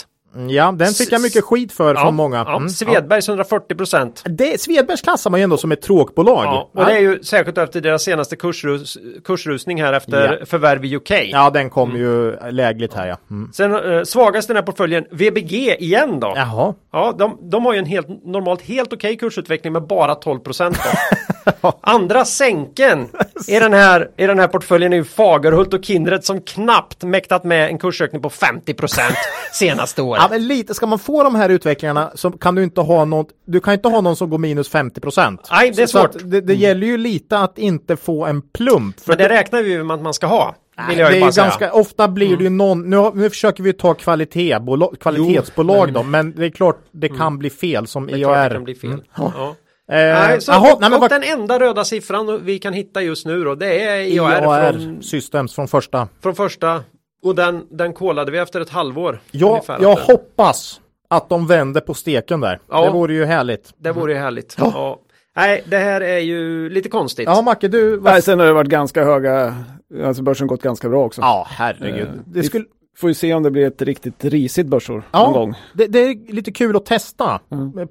Ja, den fick jag mycket skit för
Ja,
från många.
Ja,
Mm,
Svedbergs 140 procent.
ja. Svedbergs klassar man ju ändå som ett tråkbolag.
Ja, och det är ju särskilt efter deras senaste kursrus, kursrusning här efter
Ja.
förvärv i UK.
Ja, den kom ju lägligt här ja. Mm.
Sen eh, svagast i den här portföljen, VBG igen då.
Jaha.
Ja, de, de har ju en helt, normalt helt okej kursutveckling med bara 12 procent. Andra sänken i den, här, i den här portföljen är ju Fagerhult och Kindred som knappt mäktat med en kursökning på 50 procent senaste året.
Ja, men lite, ska man få de här utvecklingarna så kan du inte ha något, du kan inte ha någon som går minus 50 procent.
Nej, det är svårt.
Det, det gäller ju lite att inte få en plump. För
Men det räknar vi ju med att man ska ha. Vill
det är
ju säga.
ganska, ofta blir det ju någon, nu, nu försöker vi ta kvalitetsbolag, kvalitetsbolag då, men det är klart det kan bli fel som IAR.
det kan bli fel.
Mm.
Ja.
Eh,
Nej, så, och,
nej,
och
vad,
den enda röda siffran vi kan hitta just nu då, det är IAR,
IAR
från,
Systems från första.
från första. Och den, den kollade vi efter ett halvår.
Jag,
ungefär.
jag hoppas att de vänder på steken där.
Ja.
Det vore ju härligt.
Det vore ju härligt. Ja. Nej, det här är ju lite konstigt.
Ja, Macke, du... Vad...
Nej, sen har det varit ganska höga, alltså börsen gått ganska bra också.
Ja, herregud.
Eh,
Det, skulle,
Får ju se om det blir ett riktigt risigt börsår någon
ja,
gång.
det, det är lite kul att testa.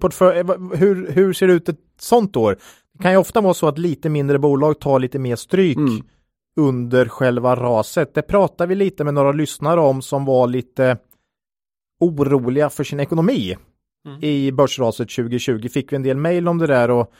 Portfölj, eh, hur, hur ser det ut ett sånt år? Det kan ju ofta vara så att lite mindre bolag tar lite mer stryk
Mm.
Under själva raset. Det pratar vi lite med några lyssnare om som var lite oroliga för sin ekonomi
Mm.
i börsraset 2020. Fick vi en del mejl om det där och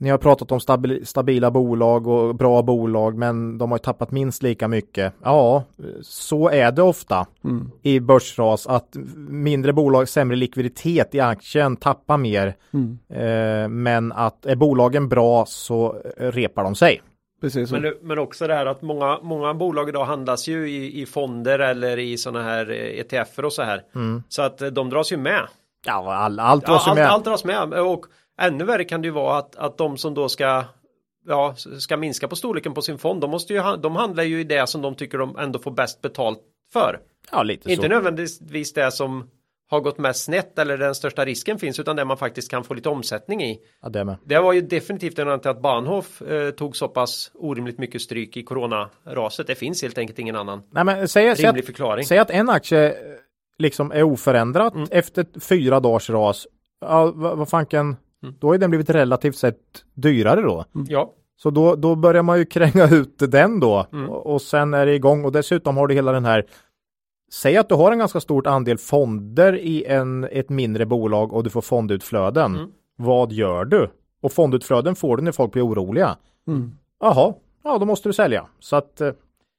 ni har pratat om stabil, stabila bolag och bra bolag men de har tappat minst lika mycket. Ja, så är det ofta
Mm.
i börsras att mindre bolag, sämre likviditet i aktien tappar mer.
Mm.
Eh, men att är bolagen bra så repar de sig.
Precis.
Men, men också det här att många, många bolag idag handlas ju i, i fonder eller i sådana här eh, ETFer och så här. Så att eh, de dras ju med.
Ja, all, allt
Ja,
vad som
allt,
är.
allt dras med. Och ännu värre kan det ju vara att, att de som då ska ja, ska minska på storleken på sin fond, de, måste ju, de handlar ju i det som de tycker de ändå får bäst betalt för.
Ja, lite
Inte
så.
nödvändigtvis det som har gått mest snett eller den största risken finns utan det man faktiskt kan få lite omsättning i.
Ja, det med.
Det var ju definitivt en anledning till att Bahnhof eh, tog så pass orimligt mycket stryk i coronaraset. Det finns helt enkelt ingen annan
Nej, men säg, säg, att,
förklaring.
säg att en aktie eh, liksom är oförändrat
Mm.
efter fyra dagars ras. Ja, vad, vad fanken,
Mm.
då är den blivit relativt sett dyrare då.
Ja,
Så då, då börjar man ju kränga ut den då
Mm.
och, och sen är det igång och dessutom har du hela den här Säg att du har en ganska stort andel fonder i en, ett mindre bolag och du får fondutflöden.
Mm.
Vad gör du? Och fondutflöden får du när folk blir oroliga.
Mm.
Jaha, ja då måste du sälja. Så att, eh,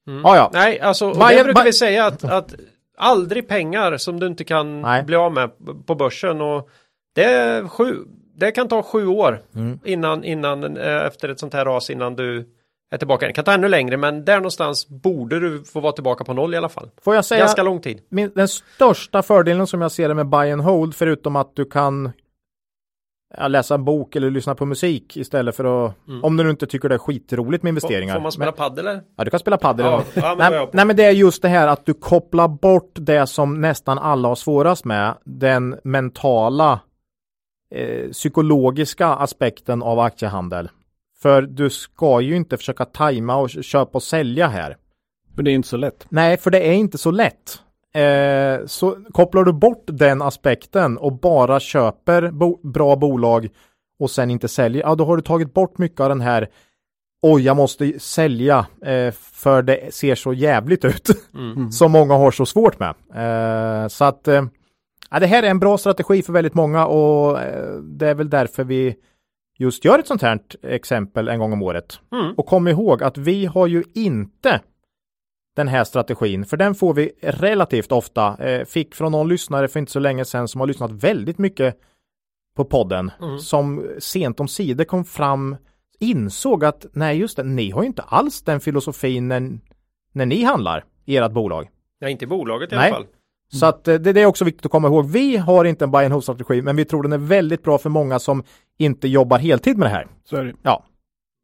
Mm.
ja ja.
nej alltså
Bayern-
det brukar vi
Bay-
säga att, att aldrig pengar som du inte kan
Nej.
bli av med på börsen och det sju, det kan ta sju år
Mm.
innan, innan eh, efter ett sånt här ras innan du är tillbaka. Det kan ta ännu längre men där någonstans borde du få vara tillbaka på noll i alla fall.
Får jag säga
Ganska lång tid.
min, den största fördelen som jag ser det med buy and hold förutom att du kan ja, läsa en bok eller lyssna på musik istället för att
Mm.
om du inte tycker det är skitroligt med investeringar.
Får man spela
men,
paddel eller?
ja, du kan spela padel.
Ja, ja,
nej, nej, men det är just det här att du kopplar bort det som nästan alla har svårast med, den mentala eh, psykologiska aspekten av aktiehandel. För du ska ju inte försöka tajma och köpa och sälja här.
För det är inte så lätt.
Nej, för det är inte så lätt. Eh, så kopplar du bort den aspekten och bara köper bo- bra bolag och sen inte säljer, ja då har du tagit bort mycket av den här oj, jag måste sälja eh, för det ser så jävligt ut
Mm.
som många har så svårt med. Eh, så att eh, ja, det här är en bra strategi för väldigt många och eh, det är väl därför vi just gör ett sånt här exempel en gång om året.
Mm.
Och kom ihåg att vi har ju inte den här strategin, för den får vi relativt ofta. Eh, fick från någon lyssnare för inte så länge sedan som har lyssnat väldigt mycket på podden,
Mm.
som sent om sidor kom fram, insåg att nej just det, ni har ju inte alls den filosofin när, när ni handlar i ert bolag.
Ja, inte i bolaget i
Nej.
alla fall.
Så att eh, det, det är också viktigt att komma ihåg. Vi har inte en buy and hold strategi, men vi tror den är väldigt bra för många som inte jobbar heltid med det här.
Så är det.
Ja,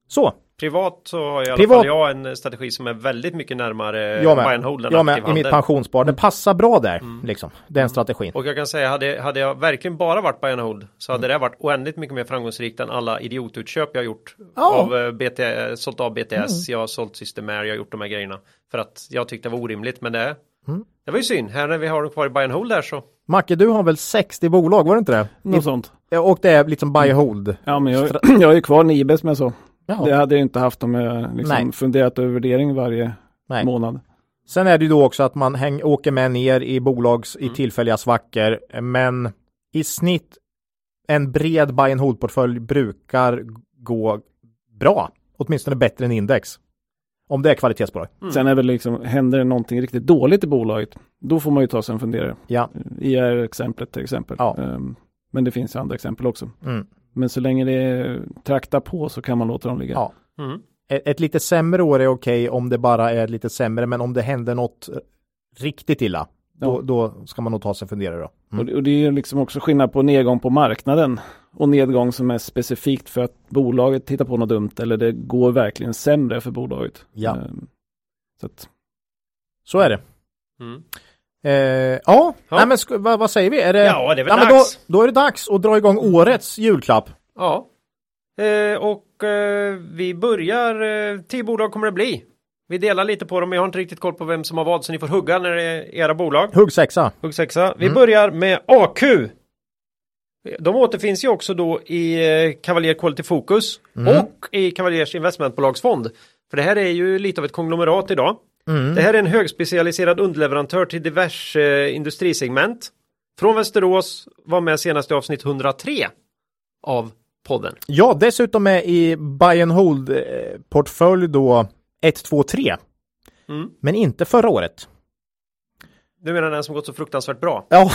så.
Privat så har i alla
Privat-
fall jag en strategi som är väldigt mycket närmare
Jag med.
buy and hold än
Jag med,
aktiv
i mitt
handel.
pensionsspar. Det passar bra där, liksom, den strategin.
Och jag kan säga, hade, hade jag verkligen bara varit buy and hold så hade det varit oändligt mycket mer framgångsrikt än alla idiotutköp jag gjort.
Ja.
Av eh, BT, sålt av BTS, jag har sålt Systemair, jag har gjort de här grejerna. För att jag tyckte det var orimligt, men det,
Mm.
Det var ju synd, här när vi har dem kvar i buy and hold där så.
Macke, du har väl 60 bolag, var det inte det?
Något sånt.
Och det är liksom buy and hold.
Ja, men jag, jag är ju kvar Nibes med så.
Jaha.
Det hade jag inte haft om jag
Nej.
liksom funderat över värdering varje
Nej.
månad.
Sen är det ju då också att man häng, åker med ner i bolags i tillfälliga svackor. Men i snitt en bred buy and hold portfölj brukar gå bra. Åtminstone bättre än index. Om det är kvalitetsbolag.
Sen är väl liksom, händer det någonting riktigt dåligt i bolaget, då får man ju ta sig en funderare.
Ja.
IR-exemplet till exempel.
Ja.
Ehm, men det finns andra exempel också.
Mm.
Men så länge det traktar på så kan man låta dem ligga.
Ja.
Mm.
Ett, ett lite sämre år är okej om det bara är lite sämre. Men om det händer något eh, riktigt illa. Då,
Ja.
då ska man nog ta sig en funderare då. Mm.
Och, det, och det är ju liksom också skillnad på nedgång på marknaden och nedgång som är specifikt för att bolaget tittar på något dumt eller det går verkligen sämre för bolaget.
Ja.
Ehm, så att,
Så är det.
Mm.
Eh, ja,
Ja.
Nej, men vad, vad säger vi? Är det,
Ja, det är väl
Ja, men
dags.
Då, då är det dags att dra igång årets julklapp.
Ja. Eh, och eh, vi börjar, eh, tio bolag kommer det bli. Vi delar lite på dem, jag har inte riktigt koll på vem som har vad så ni får hugga när det är era bolag.
Huggsexa.
Huggsexa. Vi
Mm.
börjar med AQ. De återfinns ju också då i eh, Cavalier Quality Focus
Mm.
och i Cavaliers investmentbolagsfond. För det här är ju lite av ett konglomerat idag.
Mm.
Det här är en högspecialiserad underleverantör till diverse eh, industrisegment. Från Västerås var med senast i avsnitt 103 av podden.
Ja, dessutom är i buy and hold eh, portfölj då 1, 2, 3.
Mm.
Men inte förra året.
Du menar den som gått så fruktansvärt bra?
Ja.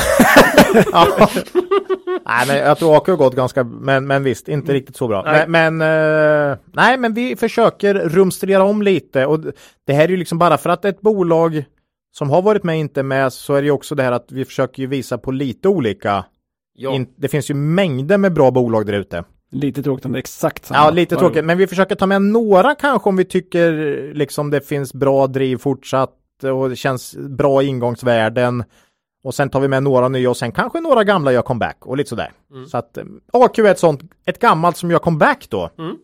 ja. nej, men jag tror AK har gått ganska, men, men visst, inte riktigt så bra.
Nej.
Men, men eh, nej, men vi försöker rumstrera om lite och det här är ju liksom bara för att ett bolag som har varit med inte med så är det ju också det här att vi försöker ju visa på lite olika.
Ja.
Det finns ju mängder med bra bolag där ute.
Lite tråkigt om det är exakt samma.
Ja, lite tråkigt, men vi försöker ta med några kanske om vi tycker liksom det finns bra driv fortsatt och det känns bra ingångsvärden. Och sen tar vi med några nya och sen kanske några gamla gör comeback och lite sådär. Så att eh, AQ är ett sånt, ett gammalt som gör comeback då.
Mm.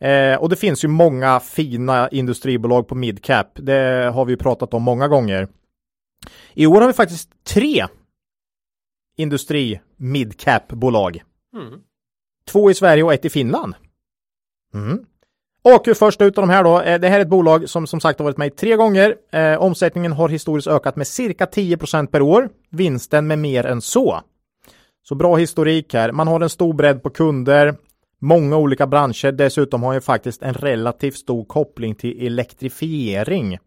Eh, och det finns ju många fina industribolag på midcap. Det har vi ju pratat om många gånger. I år har vi faktiskt tre industri midcap-bolag.
Mm.
Två i Sverige och ett i Finland. Mm. AQ först ut av de här då. Eh, Det här är ett bolag som som sagt har varit med tre gånger. Eh, omsättningen har historiskt ökat med cirka 10% per år. Vinsten med mer än så. Så bra historik här. Man har en stor bredd på kunder. Många olika branscher. Dessutom har ju faktiskt en relativt stor koppling till elektrifiering.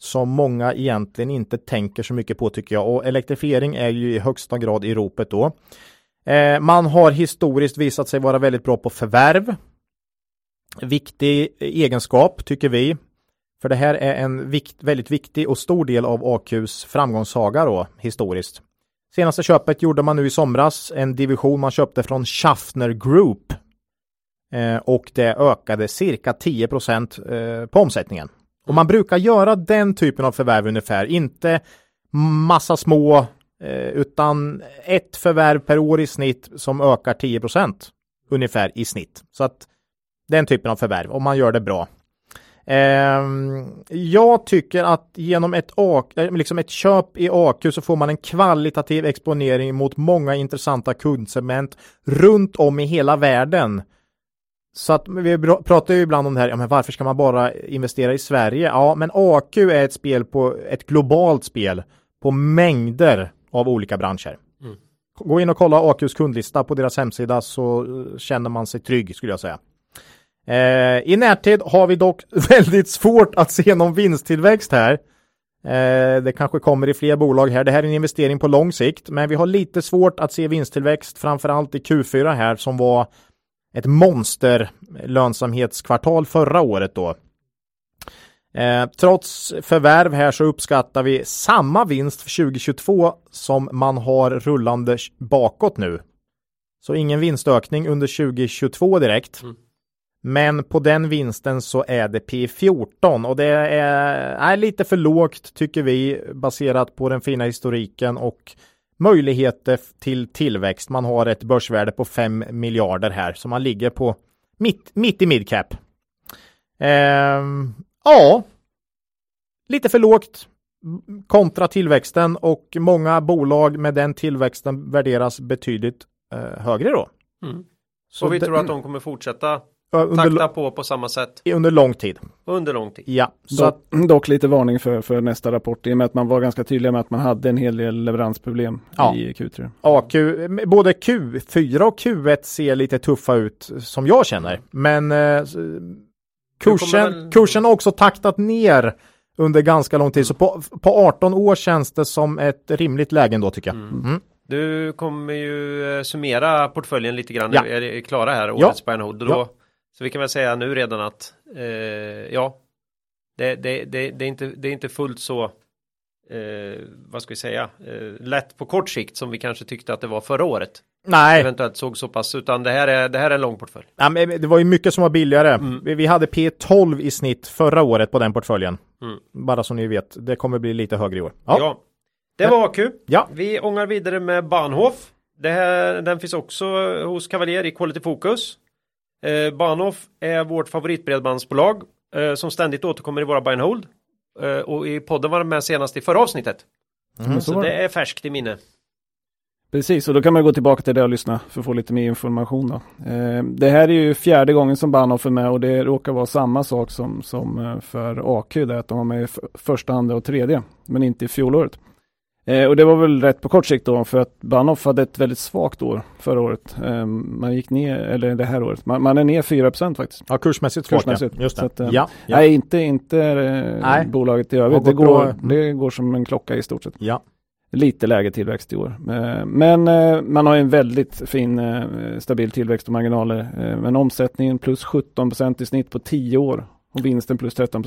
Som många egentligen inte tänker så mycket på tycker jag. Och elektrifiering är ju i högsta grad i ropet då. Eh, man har historiskt visat sig vara väldigt bra på förvärv. Viktig egenskap tycker vi. För det här är en vikt, väldigt viktig och stor del av AQs framgångssaga då historiskt. Senaste köpet gjorde man nu i somras, en division man köpte från Schaffner Group. Eh, och det ökade cirka 10 eh, på omsättningen. Och man brukar göra den typen av förvärv ungefär, inte massa små Eh, utan ett förvärv per år i snitt som ökar 10% ungefär i snitt. Så att den typen av förvärv, om man gör det bra. Ehm, jag tycker att genom ett, eh, liksom ett köp i AQ så får man en kvalitativ exponering mot många intressanta kundsegment runt om i hela världen. Så att vi pratar ju ibland om det här, ja, men varför ska man bara investera i Sverige? Ja, men AQ är ett spel på ett globalt spel på mängder av olika branscher. Gå in och kolla AQs kundlista på deras hemsida så eh, känner man sig trygg skulle jag säga. Eh, I närtid har vi dock väldigt svårt att se någon vinsttillväxt här. Eh, det kanske kommer i fler bolag här. Det här är en investering på lång sikt, men vi har lite svårt att se vinsttillväxt, framförallt i Q4 här som var ett monster lönsamhetskvartal förra året då. Eh, trots förvärv här så uppskattar vi samma vinst för 2022 som man har rullande bakåt nu. Så ingen vinstökning under 2022 direkt. Men på den vinsten så är det P14 och det är, är lite för lågt tycker vi baserat på den fina historiken och möjligheter till tillväxt. Man har ett börsvärde på 5 miljarder här så man ligger på mitt, mitt i midcap. Ehm, ja, lite för lågt. kontra tillväxten och många bolag med den tillväxten värderas betydligt eh, högre då.
Mm. Så vi
det-
tror att de kommer fortsätta
under,
takta på på samma sätt
under lång tid.
under lång tid.
Ja, så
Dock,
att,
dock lite varning för, för nästa rapport i och med att man var ganska tydlig med att man hade en hel del leveransproblem
Ja.
i Q3.
AQ, både Q4 och Q1 ser lite tuffa ut som jag känner. Men eh, kursen,
väl-
kursen har också taktat ner under ganska lång tid. Så på, på 18 år känns det som ett rimligt läge ändå tycker jag. Mm.
Du kommer ju eh, summera portföljen lite grann.
Ja.
Är det klara här,
Ja.
årets buy and hold. Och Då,
Ja.
Så vi kan väl säga nu redan att eh, ja, det, det, det, det, är inte, det är inte fullt så eh, vad ska vi säga, eh, lätt på kort sikt som vi kanske tyckte att det var förra året.
Nej,
Eventuellt såg så pass, utan det här är, det här är en lång portfölj.
Ja, men det var ju mycket som var billigare.
Mm.
Vi, vi hade P12 i snitt förra året på den portföljen.
Mm.
Bara så ni vet, det kommer bli lite högre i år.
Ja.
Ja,
Det var AQ.
Ja.
Vi ångar vidare med Bahnhof. Det här, den finns också hos Cavalier i Quality Focus. Eh, Bahnhof är vårt favoritbredbandsbolag eh, som ständigt återkommer i våra buy and hold. Eh, och i podden var den med senast i förra avsnittet.
Men så
Så det är färskt i minne.
Precis, och då kan man gå tillbaka till det och lyssna för att få lite mer information. Då. Eh, det här är ju fjärde gången som Bahnhof är med och det råkar vara samma sak som, som eh, för AQ, där att de var med i första, andra och tredje, men inte i fjolåret. Eh, och det var väl rätt på kort sikt då, för att Bahnhof hade ett väldigt svagt år förra året. Eh, man gick ner, eller det här året, man, man är ner 4% faktiskt.
ja kursmässigt svagt. ja.
Kursmässigt.
Just det.
Att, eh,
ja, ja.
Nej, inte, inte eh,
Nej.
bolaget i övrigt. Det går,
bra.
det går som en klocka i stort sett.
ja.
Lite lägre tillväxt i år. Eh, Men eh, man har en väldigt fin stabil tillväxt och marginaler. Men omsättningen plus 17% i snitt på 10 år och vinsten plus 13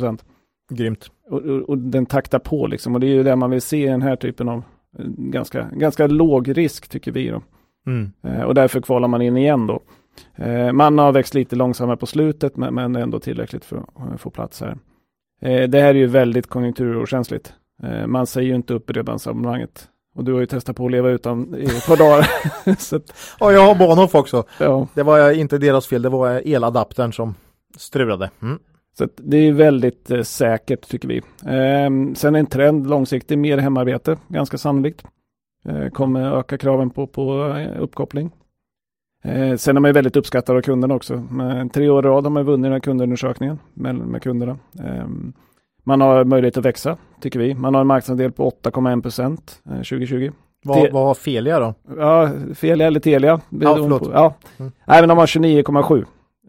Grymt.
och, och, och den taktar på liksom. Och det är ju det man vill se i den här typen av eh, ganska, ganska låg risk tycker vi då.
Mm.
Eh, Och därför kvalar man in igen då. Eh, Man har växt lite långsammare på slutet men, men ändå tillräckligt för att eh, få plats här. Eh, Det här är ju väldigt konjunkturokänsligt. Eh, Man säger ju inte upp bredbandsabonnemanget. Och du har ju testat på att leva utan i ett par dagar. Så att,
Och jag har Bahnhof också.
ja.
Det var inte deras fel, det var eladaptern som strulade. Mm.
Så det är väldigt eh, säkert tycker vi. Eh, sen en trend långsiktigt, mer hemarbete, ganska sannolikt. Eh, kommer öka kraven på, på eh, uppkoppling. Eh, sen är man väldigt uppskattad av kunderna också. Med tre år i rad har man vunnit den här kundundersökningen med, med kunderna. Eh, man har möjlighet att växa, tycker vi. Man har en marknadsandel på 8,1 procent eh, 2020.
Vad,
Det-
vad var Felia då?
Ja, Felia eller Telia. beroende
förlåt.
på- Ja.
Mm.
Nej, men de har 29,7.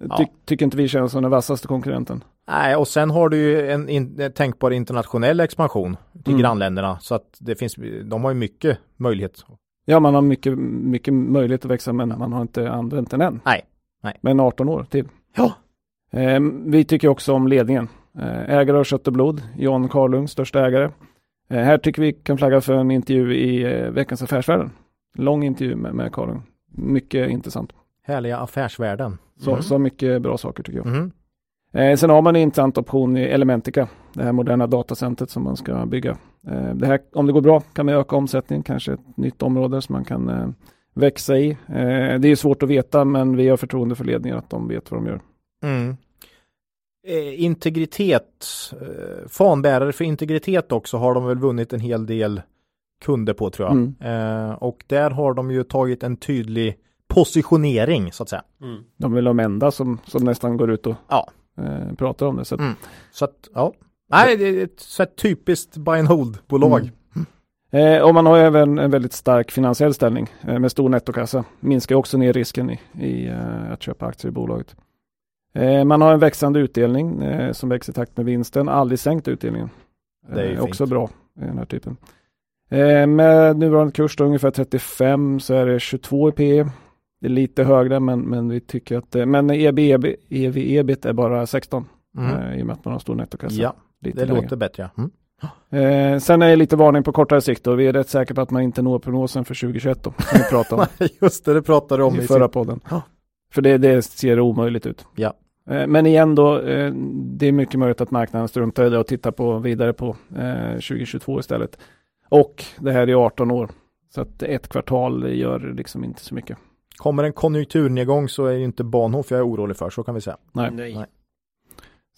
Ja.
Ty, tycker inte vi känns som den vassaste konkurrenten.
Nej, och sen har du ju en, in, en tänkbar internationell expansion till
Mm.
grannländerna. Så att det finns, de har ju mycket möjlighet.
Ja, man har mycket, mycket möjlighet att växa, men man har inte använt den än.
Nej, nej.
Men 18 år till.
Ja.
Eh, vi tycker också om ledningen. Eh, ägare av kött och blod, John Karlung, största ägare. Eh, här tycker vi kan flagga för en intervju i eh, Veckans Affärsvärlden. Lång intervju med, med Karlung. Mycket intressant.
Härliga affärsvärden.
Så,
Mm.
så mycket bra saker tycker jag.
Mm.
Eh, sen har man en intressant option i Elementica, det här moderna datacentret som man ska bygga. Eh, det här, om det går bra kan man öka omsättningen, kanske ett nytt område som man kan eh, växa i. Eh, det är svårt att veta, men vi har förtroende för ledningen att de vet vad de gör.
Mm. Eh, integritet, eh, fanbärare för integritet också har de väl vunnit en hel del kunder på tror jag.
Mm.
Eh, och där har de ju tagit en tydlig positionering så att säga.
Mm.
De är väl de enda som, som nästan går ut och
Ja.
eh, pratar om det. Så att,
Mm. Så att, ja. Nej, det är ett så här typiskt buy and hold-bolag.
Mm. Eh, och man har även en väldigt stark finansiell ställning eh, med stor nettokassa. Minskar också ner risken i, i eh, att köpa aktier i bolaget. Eh, man har en växande utdelning eh, som växer i takt med vinsten. Aldrig sänkt utdelningen.
Det är ju
Eh, också
fint.
bra i den här typen. Eh, med nuvarande kurs då ungefär 35 så är det 22 i P. Det är lite högre men, men vi tycker att det, men EB, EB, EV, ebit är bara 16
Mm.
eh, i och med att man har stor nettokassa.
Ja,
lite
det
lägre.
låter bättre. Ja. Mm.
Eh, sen är det lite varning på kortare sikt och vi är rätt säkra på att man inte når prognosen för 2021 då. Som vi pratade om
Just det, det pratade du om
i
i
förra
sin...
podden.
Ja.
För det, det ser omöjligt ut.
Ja.
Eh, men igen då, eh, det är mycket möjligt att marknaden struntar i det och tittar på vidare på eh, 2022 istället. Och det här är 18 år. Så att ett kvartal gör liksom inte så mycket.
Kommer en konjunkturnedgång så är det inte Bahnhof jag är orolig för, så kan vi säga.
Nej.
Nej.
Nej.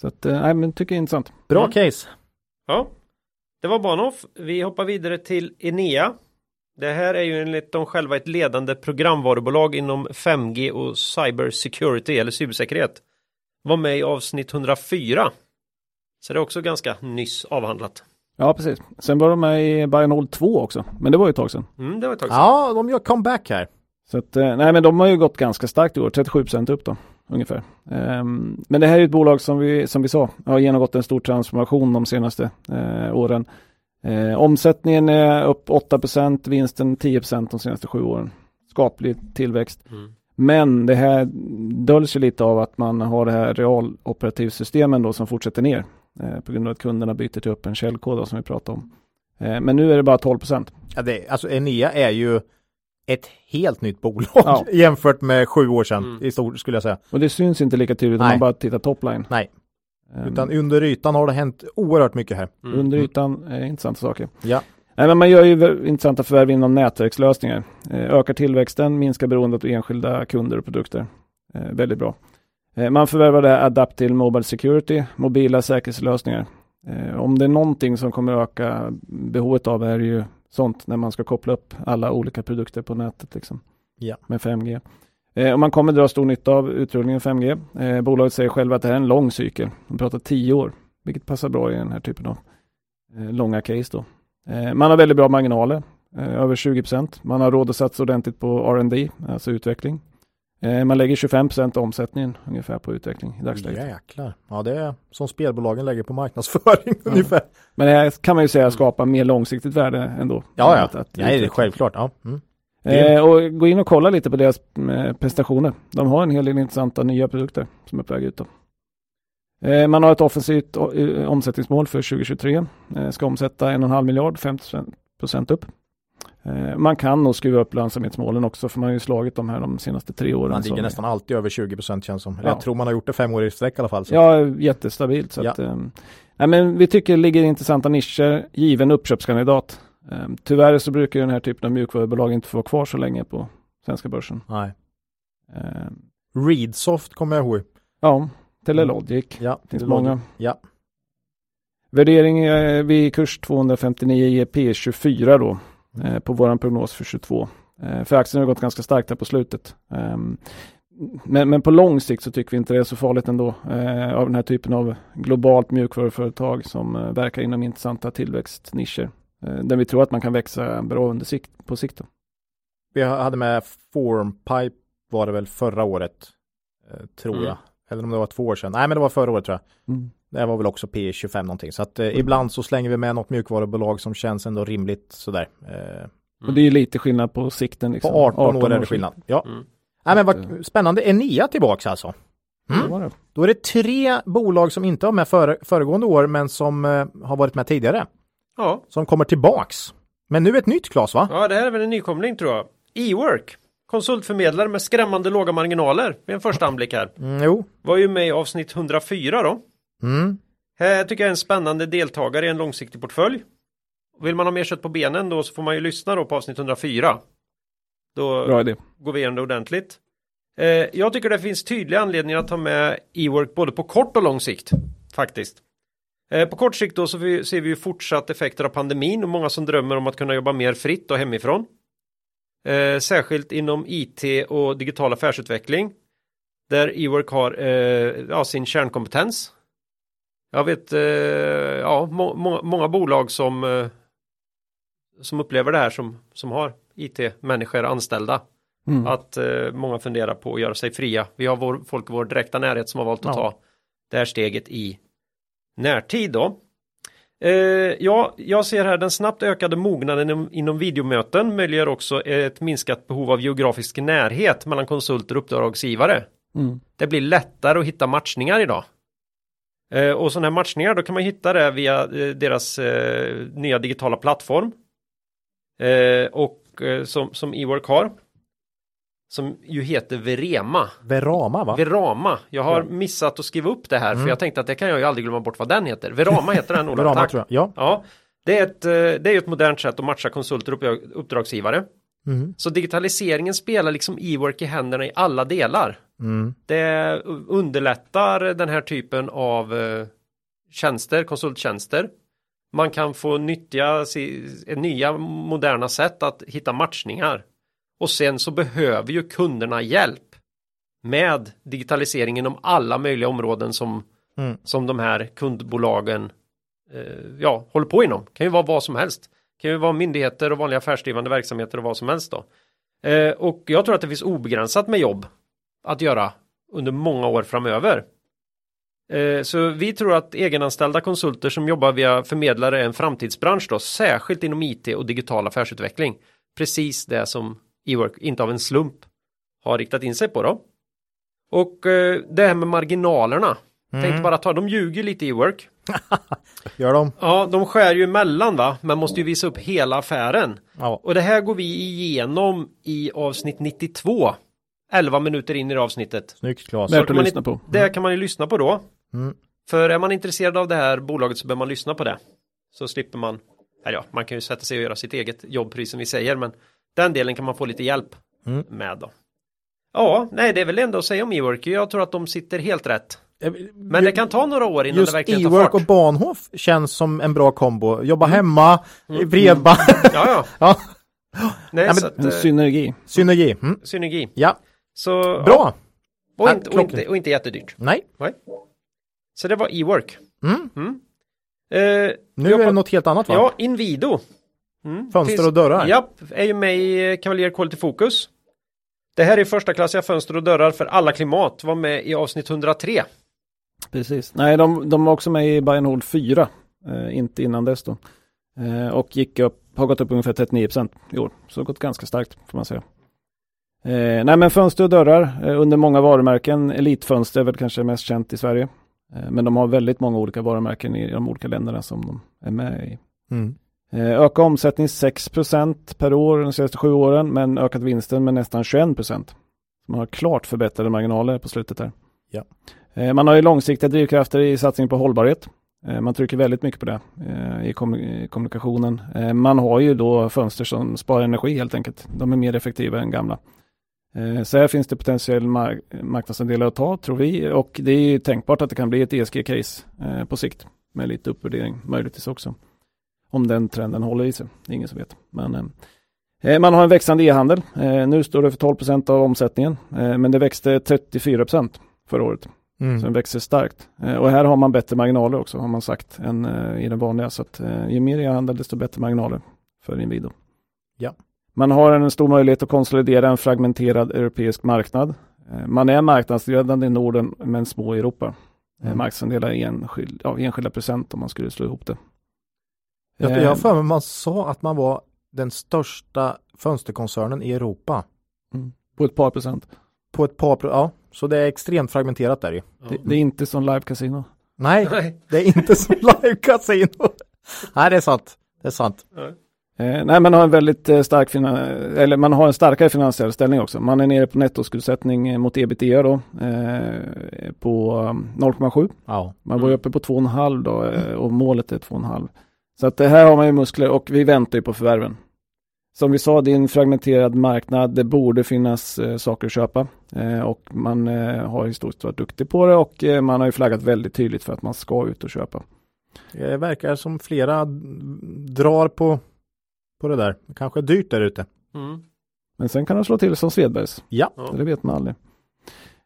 Så att, eh, nej men tycker jag är intressant.
Bra
Mm.
case.
Ja. det var Bahnhof. Vi hoppar vidare till Enea. Det här är ju enligt dem själva ett ledande programvarubolag inom 5G och cyber security eller cybersäkerhet. Var med i avsnitt 104. Så det är också ganska nyss avhandlat.
Ja, precis. Sen var de med i Bionol 2 också, men det var ju ett tag sedan.
Mm, det var ett tag sedan.
Ja, de gör comeback här.
Så att, eh, nej men de har ju gått ganska starkt i år, 37% upp då, ungefär. Ehm, men det här är ett bolag som vi, som vi sa, har genomgått en stor transformation de senaste eh, åren. Eh, omsättningen är upp 8%, vinsten 10% de senaste sju åren. Skaplig tillväxt.
Mm.
Men det här döljs ju lite av att man har det här realoperativsystemen då som fortsätter ner. På grund av att kunderna byter till öppen källkod som vi pratade om. Men nu är det bara 12%.
Ja, det, alltså Enea är ju ett helt nytt bolag
Ja.
jämfört med sju år sedan
Mm.
i stort skulle jag säga.
Och det syns inte lika tydligt om man bara tittar topline.
Nej.
Ehm,
Utan under ytan har det hänt oerhört mycket här.
Mm.
Under ytan är intressanta saker.
Ja.
Nej, men man gör ju intressanta förvärv inom nätverkslösningar. Eh, ökar tillväxten, minskar beroendet av enskilda kunder och produkter. Eh, väldigt bra. Eh, man förvärvade Adaptil Mobile Security, mobila säkerhetslösningar. Om det är någonting som kommer öka behovet av är det ju sånt när man ska koppla upp alla olika produkter på nätet liksom.
Ja.
Med 5G. Eh, och man kommer dra stor nytta av utrullningen 5G. Eh, bolaget säger själva att det här är en lång cykel. De pratar 10 år, vilket passar bra i den här typen av eh, långa case då. Eh, man har väldigt bra marginaler, eh, över 20% Man har råd att satsa ordentligt på R&D, alltså utveckling. Eh, man lägger 25% av omsättningen ungefär på utveckling i dagsläget.
Jäklar. Ja, det är som spelbolagen lägger på marknadsföring ungefär.
Men det kan man ju säga skapar mer långsiktigt värde ändå.
Ja, ja.
att
Nej, det är självklart. Ja. Mm.
Eh, och gå in och kolla lite på deras eh, prestationer. De har en hel del intressanta nya produkter som är på väg ut. Eh, man har ett offensivt eh, omsättningsmål för 2023. Eh, ska omsätta 1,5 miljard, 50 procent upp. Eh, man kan nog skruva upp lönsamhetsmålen också för man har ju slagit de här de senaste tre åren.
Man ligger nästan alltid över 20 procent känns som.
Ja.
Jag tror man har gjort det fem år i sträck i alla fall. Så.
Ja, jättestabilt. Så
Ja.
att, nej, men vi tycker det ligger intressanta nischer, given uppköpskandidat. Eh, tyvärr så brukar den här typen av mjukvarubolag inte få vara kvar så länge på svenska börsen.
Nej.
Eh,
Readsoft kommer jag ihåg.
ja, Telelogic.
Ja,
Finns
det
många.
Ja.
Värdering eh, vid kurs 259 ger P 24 då eh, på våran prognos för 22. Eh, för aktien har gått ganska starkt här på slutet. Ehm, men, men på lång sikt så tycker vi inte det är så farligt ändå eh, av den här typen av globalt mjukvaruföretag som eh, verkar inom intressanta tillväxtnischer. Eh, där vi tror att man kan växa bra under sikt, på sikt. Då.
Vi hade med Formpipe var det väl förra året. Eh, tror
Mm.
jag. Eller om det var två år sedan. Nej men det var förra året tror jag.
Mm.
Det var väl också P25 någonting. Så att eh, ibland så slänger vi med något mjukvarubolag som känns ändå rimligt sådär. Eh,
Och det är ju lite skillnad på sikten. Liksom.
på 18, år är det skillnad. Ja.
Mm.
Nej men vad spännande. Enea tillbaks alltså.
sikt. Det var det.
Då är det tre bolag som inte var med före, föregående år men som eh, har varit med tidigare.
Ja.
Som kommer tillbaks. Men nu ett nytt Klas va?
ja, det här är väl en nykomling tror jag. E-work. Konsultförmedlare med skrämmande låga marginaler. Vid en första anblick här.
Mm, jo.
Var ju med i avsnitt 104 då.
Mm.
Här tycker jag är en spännande deltagare i en långsiktig portfölj. Vill man ha mer kött på benen då så får man ju lyssna då på avsnitt 104. Då
Bra idé.
går vi igenom det ordentligt. Eh, jag tycker det finns tydliga anledningar att ta med e-work både på kort och lång sikt. Faktiskt. Eh, på kort sikt då så vi, ser vi ju fortsatt effekter av pandemin och många som drömmer om att kunna jobba mer fritt och hemifrån. Eh, särskilt inom IT och digital affärsutveckling. Där e-work har eh, ja, sin kärnkompetens. Jag vet eh, ja, må, må, många bolag som, eh, som upplever det här som, som har IT-människor anställda.
Mm.
Att eh, många funderar på att göra sig fria. Vi har vår, folk i vår direkta närhet som har valt att
Ja.
ta det här steget i närtid då. Eh, ja, jag ser här den snabbt ökade mognaden inom, inom videomöten möjliggör också ett minskat behov av geografisk närhet mellan konsulter och uppdragsgivare.
Mm.
Det blir lättare att hitta matchningar idag. Eh, och sådana här matchningar då kan man hitta det via eh, deras eh, nya digitala plattform. Och som, som eWork har. Som ju heter Verema.
Verama va?
Verama. Jag har missat att skriva upp det här
Mm.
för jag tänkte att det kan jag ju aldrig glömma bort vad den heter. Verama heter den Ola.
Verama
Tack.
tror jag. Ja.
Ja, det är, ett, det är ju ett modernt sätt att matcha konsulter och uppdrag- uppdragsgivare.
Mm.
Så digitaliseringen spelar liksom e-work i händerna i alla delar.
Mm.
Det underlättar den här typen av eh, tjänster, konsulttjänster. Man kan få nyttja si, nya moderna sätt att hitta matchningar. Och sen så behöver ju kunderna hjälp med digitalisering inom alla möjliga områden som,
Mm.
som de här kundbolagen eh, ja, håller på inom. Kan ju vara vad som helst. Kan ju vara myndigheter och vanliga affärsdrivande verksamheter och vad som helst då. Eh, och jag tror att det finns obegränsat med jobb att göra under många år framöver. Eh, så vi tror att egenanställda konsulter som jobbar via förmedlare är en framtidsbransch då, särskilt inom IT och digital affärsutveckling. Precis det som eWork inte av en slump har riktat in sig på då. Och eh, det här med marginalerna. Tänkte bara ta, de ljuger lite eWork.
Gör de?
Ja, de skär ju emellan va, men måste ju visa upp hela affären.
Ja.
Och det här går vi igenom i avsnitt 92. 11 minuter in i det avsnittet.
Snyggt Claes.
Värt att lyssna på.
Det kan man ju lyssna på då.
Mm.
För är man intresserad av det här bolaget så bör man lyssna på det. Så slipper man, eller ja, man kan ju sätta sig och göra sitt eget jobb precis som vi säger, men den delen kan man få lite hjälp
Mm.
med då. Ja, nej, det är väl ändå att säga om eWork. Jag tror att de sitter helt rätt. Men det kan ta några år innan
Just
det verkligen tar
e-work
fart.
och Bahnhof känns som en bra kombo. Jobba hemma, i bredband.
Ja, ja.
ja.
Nej,
men-
så att, eh,
synergi.
Synergi. Mm.
synergi.
Ja,
Så, Ja,
bra.
och,
Ja,
inte, och, inte, och inte jättedyrt.
Nej.
Så det var e-work.
Mm.
Mm. Eh,
Nu är det något helt annat va?
Ja, Invido. Mm.
Fönster
Finns-
och dörrar.
Japp, är ju med i Cavalier Quality Focus. Det här är första klassiga fönster och dörrar för alla klimat. Var med i avsnitt 103.
Precis. Nej, de, de var också med i Bayern Hold 4. Eh, inte innan dess då. Eh, och gick upp, har gått upp ungefär 39 i år. Så det har gått ganska starkt får man säga. Eh, nej men fönster och dörrar eh, under många varumärken. Elitfönster är väl kanske mest känt i Sverige. Eh, men de har väldigt många olika varumärken i de olika länderna som de är med i.
Mm.
Eh, öka omsättning 6% per år de senaste sju åren men ökat vinsten med nästan 21 Så Man har klart förbättrade marginaler på slutet där.
Ja.
Eh, man har ju långsiktiga drivkrafter i satsning på hållbarhet. Eh, man trycker väldigt mycket på det i, kom i kommunikationen. Man har ju då fönster som sparar energi helt enkelt. De är mer effektiva än gamla. Eh, så här finns det potentiell mar- marknadsandelar att ta tror vi och det är tänkbart att det kan bli ett ESG-case eh, på sikt med lite uppvärdering möjligtvis också. Om den trenden håller i sig, det är ingen som vet. Men, eh, man har en växande e-handel. Eh, nu står det för 12% av omsättningen, men det växte 34 förra året.
Mm.
Så den växer starkt. Och här har man bättre marginaler också, har man sagt, än i den vanliga. Så att ju mer e-handel, desto bättre marginaler för Inwido.
Ja.
Man har en stor möjlighet att konsolidera en fragmenterad europeisk marknad. Eh, man är marknadsledande i Norden, men små i Europa. Eh,
Mm.
marknadsandelar i enskild, ja, enskilda procent om man skulle slå ihop det.
Jag,
Eh,
jag har för mig man sa att man var den största fönsterkoncernen i Europa.
På ett par procent.
På ett par, pro- ja, så det är extremt fragmenterat där ju.
Det, det är inte som live casino.
Nej,
Nej.
det är inte som live casino. Nej, det är sant. Det är sant.
Eh, nej, man har en väldigt eh, stark, finan- eller man har en starkare finansiell ställning också. Man är nere på nettoskuldsättning eh, mot ebitda då, eh, på um, 0,7.
Ja.
Man var ju uppe på 2,5 då eh, och målet är 2,5. Så att det här har man ju muskler och vi väntar ju på förvärven. Som vi sa, det är en fragmenterad marknad. Det borde finnas eh, saker att köpa eh, och man eh, har historiskt varit duktig på det och eh, man har ju flaggat väldigt tydligt för att man ska ut och köpa.
Det verkar som flera drar på, på det där. Det kanske är dyrt där ute.
Mm.
Men sen kan det slå till som Svedbergs.
Ja.
Det vet man aldrig.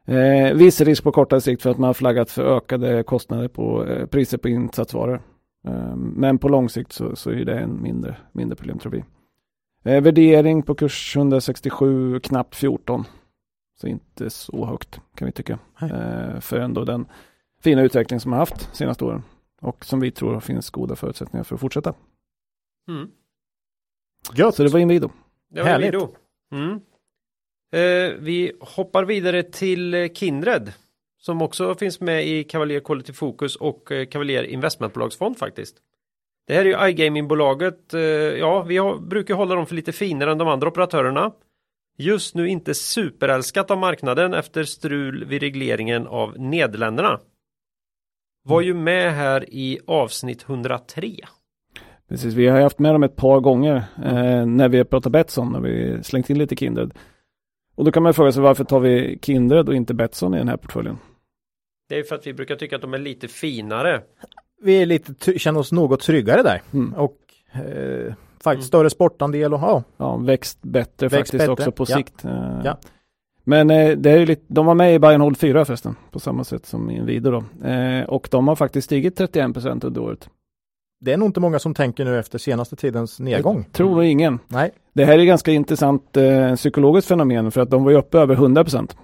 Eh, viss risk på kortare sikt för att man har flaggat för ökade kostnader på eh, priser på insatsvaror. Eh, men på lång sikt så, så är det en mindre, mindre problem tror vi. Eh, värdering på kurs 167, knappt 14. Så inte så högt kan vi tycka. Eh, för ändå den fina utveckling som har haft senaste åren. Och som vi tror finns goda förutsättningar för att fortsätta.
Mm.
Gött.
Så det var Inwido.
Det var
Härligt.
Inwido. Mm. Eh, vi hoppar vidare till Kindred. Som också finns med i Cavalier Quality Focus och eh, Cavalier Investmentbolagsfond faktiskt. Det här är ju iGaming-bolaget. Eh, ja, vi har, brukar hålla dem för lite finare än de andra operatörerna. Just nu inte superälskat av marknaden efter strul vid regleringen av Nederländerna. Var ju med här i avsnitt 103.
Precis, vi har haft med dem ett par gånger eh, när vi har pratat Betsson, när vi slängt in lite Kindred. Och då kan man fråga sig varför tar vi Kindred och inte Betsson i den här portföljen?
Det är för att vi brukar tycka att de är lite finare.
vi är lite, känner oss något tryggare där.
Mm.
Och eh, faktiskt större sportandel och ja,
Ja, växt bättre
Växt
faktiskt
bättre,
också på
ja.
sikt. Eh,
Ja.
Men eh, det är ju lite, de var med i Bayern Hold 4 förresten, på samma sätt som Inwido då. Eh, och de har faktiskt stigit 31 procent under året.
Det är nog inte många som tänker nu efter senaste tidens nedgång.
Tror nog ingen.
Nej,
Det här är ganska intressant eh, psykologiskt fenomen för att de var ju uppe över 100 procent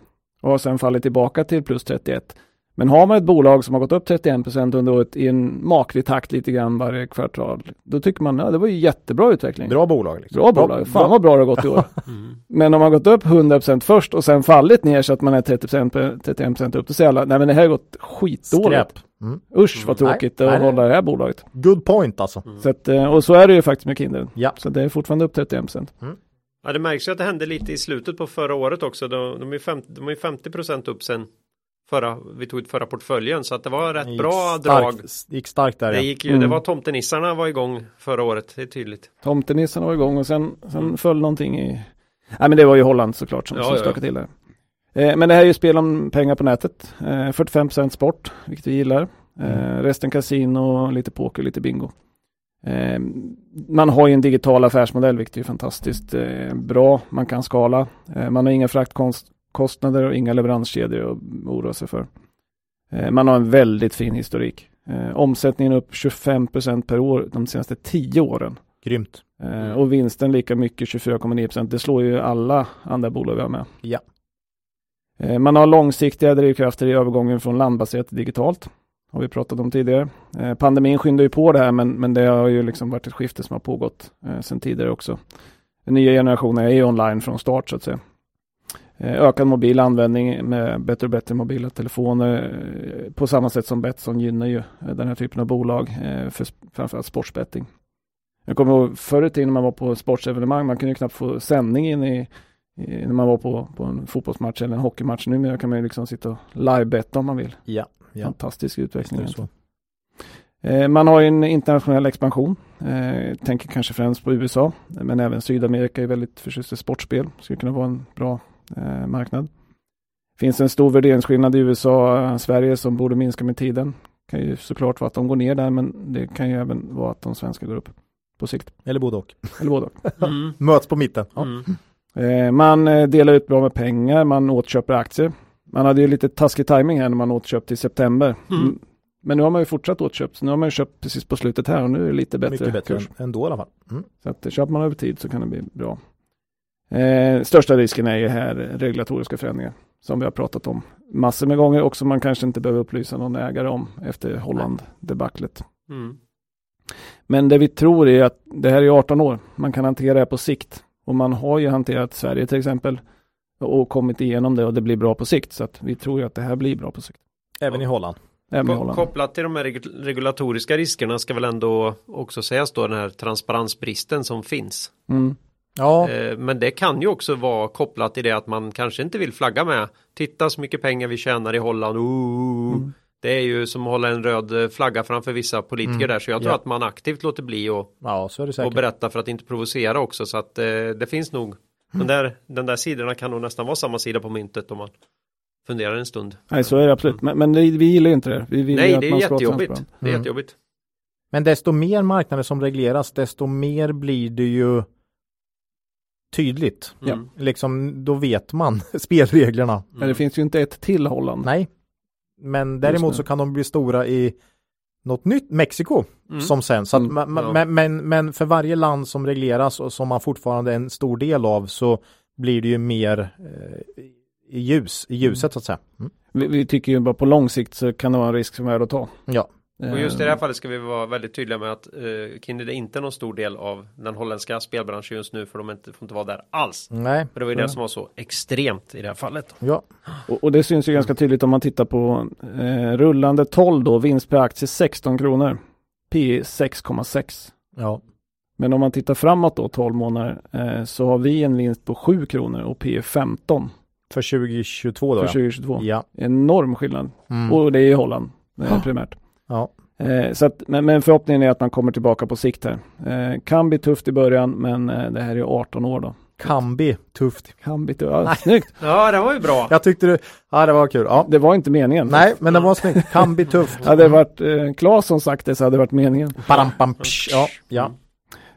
och har sen fallit tillbaka till plus 31. Men har man ett bolag som har gått upp 31 procent under året i en maklig takt lite grann varje kvartal, då tycker man ja, det var ju jättebra utveckling.
bra bolag. Liksom.
Bra bolag, fan vad bra det har gått i år. Men om man gått upp 100% först och sen fallit ner så att man är 30%, 31% upp, då säger alla, nej men det här har gått skitdåligt.
Skräp. Mm.
Usch vad
Mm.
tråkigt
Nej,
att
nej.
hålla det här bolaget.
Good point alltså.
Så att, eh, och så är det ju faktiskt med Kindred.
Ja.
Så det är fortfarande upp 31%.
Ja, det märks ju att det hände lite i slutet på förra året också. De, de är ju 50, de är ju 50 upp sen förra, vi tog ut förra portföljen. Så att det var rätt bra
starkt-
drag.
Gick starkt där.
Det gick ju,
Mm.
det var tomtenissarna var igång förra året, det är tydligt.
Tomtenissen var igång och sen, sen föll någonting i... Nej men det var ju Holland såklart som,
Ja,
som
ja, ja.
stökade till det. Eh, men det här är ju spel om pengar på nätet. Eh, 45% sport, vilket vi gillar. Eh, resten kasino, lite poker, lite bingo. Eh, man har ju en digital affärsmodell, vilket är fantastiskt eh, bra. Man kan skala. Eh, man har inga fraktkostnader och inga leveranskedjor att oroa sig för. Eh, man har en väldigt fin historik. Eh, omsättningen upp 25% per år de senaste 10 åren.
Grymt.
Eh, och vinsten lika mycket, 24,9%. Det slår ju alla andra bolag vi har med.
Ja.
Eh, man har långsiktiga drivkrafter i övergången från landbaserat till digitalt. Har vi pratat om tidigare. Eh, pandemin skyndar ju på det här men, men det har ju liksom varit ett skifte som har pågått eh, sedan tidigare också. Den nya generationen är ju online från start så att säga. Ökad mobil användning med bättre och bättre mobila telefoner. På samma sätt som Betsson gynnar ju den här typen av bolag för framförallt sportsbetting. Jag kommer ihåg förr i tiden när man var på sportsevenemang, man kunde ju knappt få sändning in i när man var på, på en fotbollsmatch eller en hockeymatch. Numera kan man ju liksom sitta och live-betta om man vill.
Ja. ja.
Fantastisk utveckling.
Det är så.
Eh, Man har ju en internationell expansion. Eh, tänker kanske främst på USA, men även Sydamerika är väldigt förtjust i sportspel. Skulle kunna vara en bra eh, marknad. Finns en stor värderingsskillnad i USA och Sverige som borde minska med tiden. Kan ju såklart vara att de går ner där, men det kan ju även vara att de svenska går upp på sikt.
Eller både och.
Eller båda.
Mm.
Möts på mitten. Ja.
Mm.
Eh, Man eh, delar ut bra med pengar, man återköper aktier. Man hade ju lite taskig timing här när man återköpte i september.
Mm.
Mm. Men nu har man ju fortsatt återköpt. Så nu har man ju köpt precis på slutet här och nu är det lite bättre,
Mycket bättre
kurs.
än, ändå i alla fall. Mm.
Så att eh, köper man över tid så kan det bli bra. Eh, största risken är ju här regulatoriska förändringar som vi har pratat om massor med gånger och som man kanske inte behöver upplysa någon ägare om efter Holland-debaclet.
Mm.
Men det vi tror är att det här är 18 år. Man kan hantera det på sikt. Och man har ju hanterat Sverige till exempel och kommit igenom det och det blir bra på sikt. Så att vi tror ju att det här blir bra på sikt.
Även i Holland.
Även i Holland.
Kopplat till de här regu- regulatoriska riskerna ska väl ändå också sägas då den här transparensbristen som finns.
Mm.
Ja,
Eh, Men det kan ju också vara kopplat till det att man kanske inte vill flagga med. Titta så mycket pengar vi tjänar i Holland. Ooh.
Mm.
Det är ju som att hålla en röd eh, flagga framför vissa politiker
Mm.
där. Så jag tror
Ja.
att man aktivt låter bli och,
ja så är det
och berätta för att inte provocera också. Så att eh, det finns nog. Den där, den där sidorna kan nog nästan vara samma sida på myntet om man funderar en stund.
Nej, så är det absolut. Men, men det, vi gillar ju inte det. Vi vill ju
Nej,
att
det är jättejobbigt. Det är
Mm.
jättejobbigt.
Men desto mer marknader som regleras, desto mer blir det ju tydligt.
Mm.
Liksom, då vet man spelreglerna.
Men det finns ju inte ett till Holland.
Nej. Men däremot så kan de bli stora i något nytt, Mexiko,
Mm.
som sen. Så
Mm,
ma- ma-
ja.
men, men, men för varje land som regleras och som man fortfarande är en stor del av så blir det ju mer eh, i ljus, i ljuset så att säga. Mm.
Vi, vi tycker ju bara på lång sikt så kan det vara en risk som är att ta.
Ja,
Och just i det här
Eh,
fallet ska vi vara väldigt tydliga med att eh, Kindred är inte någon stor del av den holländska spelbranschen just nu för de inte, får inte vara där alls.
nej,
För det var ju
Mm.
det som var så extremt i det här fallet.
ja,
Och, och det syns ju ganska tydligt om man tittar på eh, rullande 12 då, vinst per aktie 16 kronor. P 6,6.
ja,
Men om man tittar framåt då 12 månader eh, så har vi en vinst på 7 kronor och P 15
för 2022 då.
för
ja.
2022.
Ja.
Enorm skillnad.
Mm.
Och det är i Holland eh, primärt.
Ja.
Eh, så att, men, men förhoppningen är att man kommer tillbaka på sikt här. Eh, kan bli tufft i början men eh, det här är 18 år då.
Kambi, tufft.
Kambi, ja, snyggt.
Ja, det var ju bra.
Jag tyckte det, ja det var kul. Ja.
Det var inte meningen.
Nej, men det var snyggt. Kambi, tufft.
Hade det varit eh, Claes som sagt det så hade det varit meningen.
Badam, bam, psh. Ja, ja.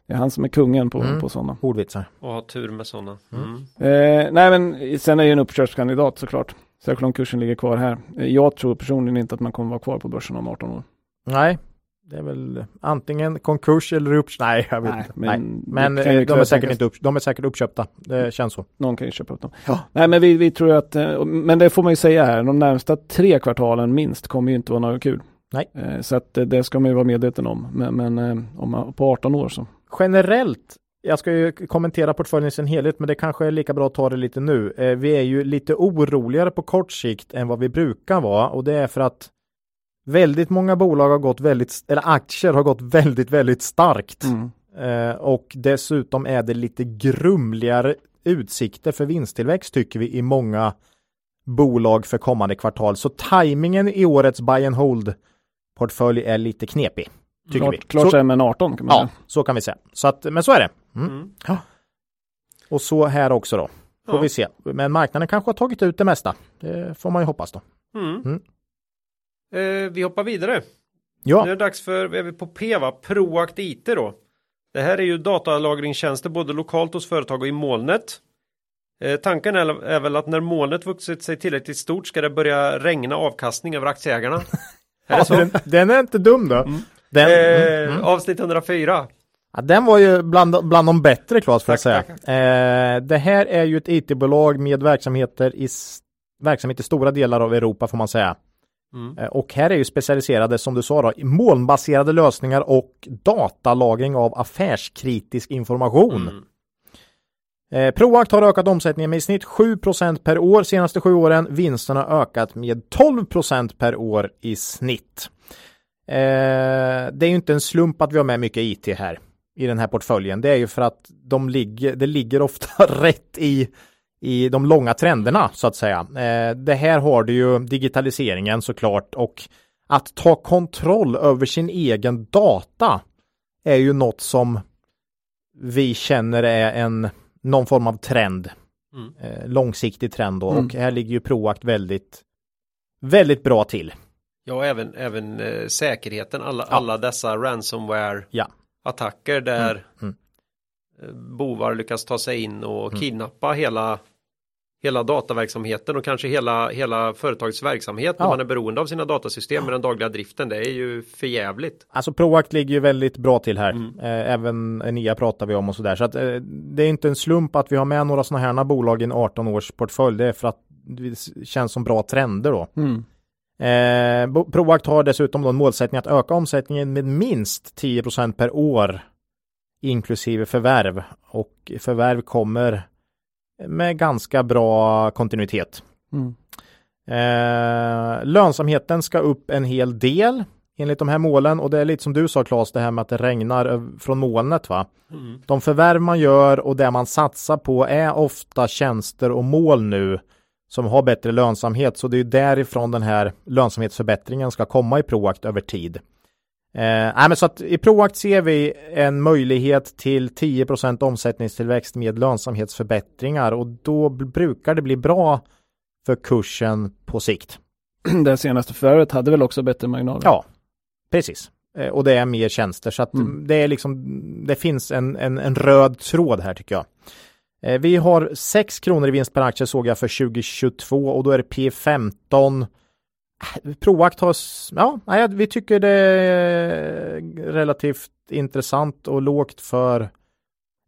Det är han som är kungen på,
Mm.
på sådana.
Ordvitsar.
Och ha tur med sådana. Mm.
Eh, nej men sen är ju en uppköpskandidat såklart. Särskilt om kursen ligger kvar här. Eh, jag tror personligen inte att man kommer vara kvar på börsen om 18 år.
Nej, det är väl antingen konkurs eller upp... Nej, jag vet
Nej,
inte.
men.
Men eh, de, är säkert inte upp, de är säkert uppköpta. Det känns så.
Någon kan ju köpa upp dem. Nej men vi, vi tror att, eh, men det får man ju säga här, de närmsta tre kvartalen minst kommer ju inte vara något kul.
Nej.
Så att det ska man ju vara medveten om. Men, men om man, på 18 år så.
Generellt, jag ska ju kommentera portföljen i sin helhet, men det kanske är lika bra att ta det lite nu. Eh, vi är ju lite oroligare på kort sikt än vad vi brukar vara och det är för att väldigt många bolag har gått väldigt, eller aktier har gått väldigt, väldigt starkt.
Mm.
Eh, och dessutom är det lite grumligare utsikter för vinsttillväxt tycker vi i många bolag för kommande kvartal. Så tajmingen i årets buy and hold portfölj är lite knepig. Tycker vi.
Klart, klart
så,
sämre än 18 kan man
ja,
säga.
så kan vi säga. Så att, men så är det. Mm.
Mm.
Och så här också då. Får
Ja.
vi se. Men marknaden kanske har tagit ut det mesta. Det får man ju hoppas då.
Mm.
Mm.
Eh, vi hoppar vidare. Nu
Ja,
är det dags för, är vi på P va? Proact IT då. Det här är ju datalagringstjänster både lokalt hos företag och i molnet. Eh, tanken är, är väl att när molnet vuxit sig tillräckligt stort ska det börja regna avkastning över aktieägarna. är
ja den, den är inte dum då. Den,
Eh,
mm, mm.
Avsnitt 104.
Ja, den var ju bland, bland de bättre Claes får jag säga.
Tack,
Eh, det här är ju ett IT-bolag med verksamheter i, verksamhet i stora delar av Europa får man säga.
Mm.
Eh, och här är ju specialiserade som du sa då, molnbaserade lösningar och datalagring av affärskritisk information.
Mm.
Eh, Proact har ökat omsättningen med i snitt 7% per år senaste sju åren. Vinsterna har ökat med 12% per år i snitt. Eh, det är ju inte en slump att vi har med mycket IT här i den här portföljen. Det är ju för att de ligger, det ligger ofta rätt i, i de långa trenderna så att säga. Eh, det här har du ju digitaliseringen såklart och att ta kontroll över sin egen data är ju något som vi känner är en någon form av trend.
Mm.
Eh, långsiktig trend då
Mm.
och här ligger ju Proact väldigt väldigt bra till.
Ja, även, även eh, säkerheten, alla,
Ja.
alla dessa ransomware
Ja.
Attacker där
Mm,
eh, bovar lyckas ta sig in och
Mm.
kidnappa hela hela dataverksamheten och kanske hela, hela företagets verksamhet när
Ja.
man är beroende av sina datasystem med den dagliga driften. Det är ju förjävligt.
Alltså Proact ligger ju väldigt bra till här.
Mm.
Eh, även Enia pratar vi om och sådär. Så att eh, det är inte en slump att vi har med några sådana här bolag i en 18 års portfölj. Det är för att det känns som bra trender då.
Mm.
Eh, Proact har dessutom då en målsättning att öka omsättningen med minst 10% per år inklusive förvärv och förvärv kommer med ganska bra kontinuitet.
Mm.
Eh, lönsamheten ska upp en hel del enligt de här målen och det är lite som du sa Claes, det här med att det regnar från molnet va.
Mm.
De förvärv man gör och det man satsar på är ofta tjänster och mål nu som har bättre lönsamhet. Så det är därifrån den här lönsamhetsförbättringen ska komma i Proact över tid. Eh, men så att I Proact ser vi en möjlighet till 10% omsättningstillväxt med lönsamhetsförbättringar och då brukar det bli bra för kursen på sikt.
Det senaste förvärvet hade väl också bättre marginaler?
Ja, precis. Eh, och det är mer tjänster så att
Mm.
det är liksom det finns en, en, en röd tråd här tycker jag. Eh, vi har 6 kronor i vinst per aktie såg jag för 2022 och då är det P15. Eh, Proact har, ja, nej, vi tycker det är relativt intressant och lågt för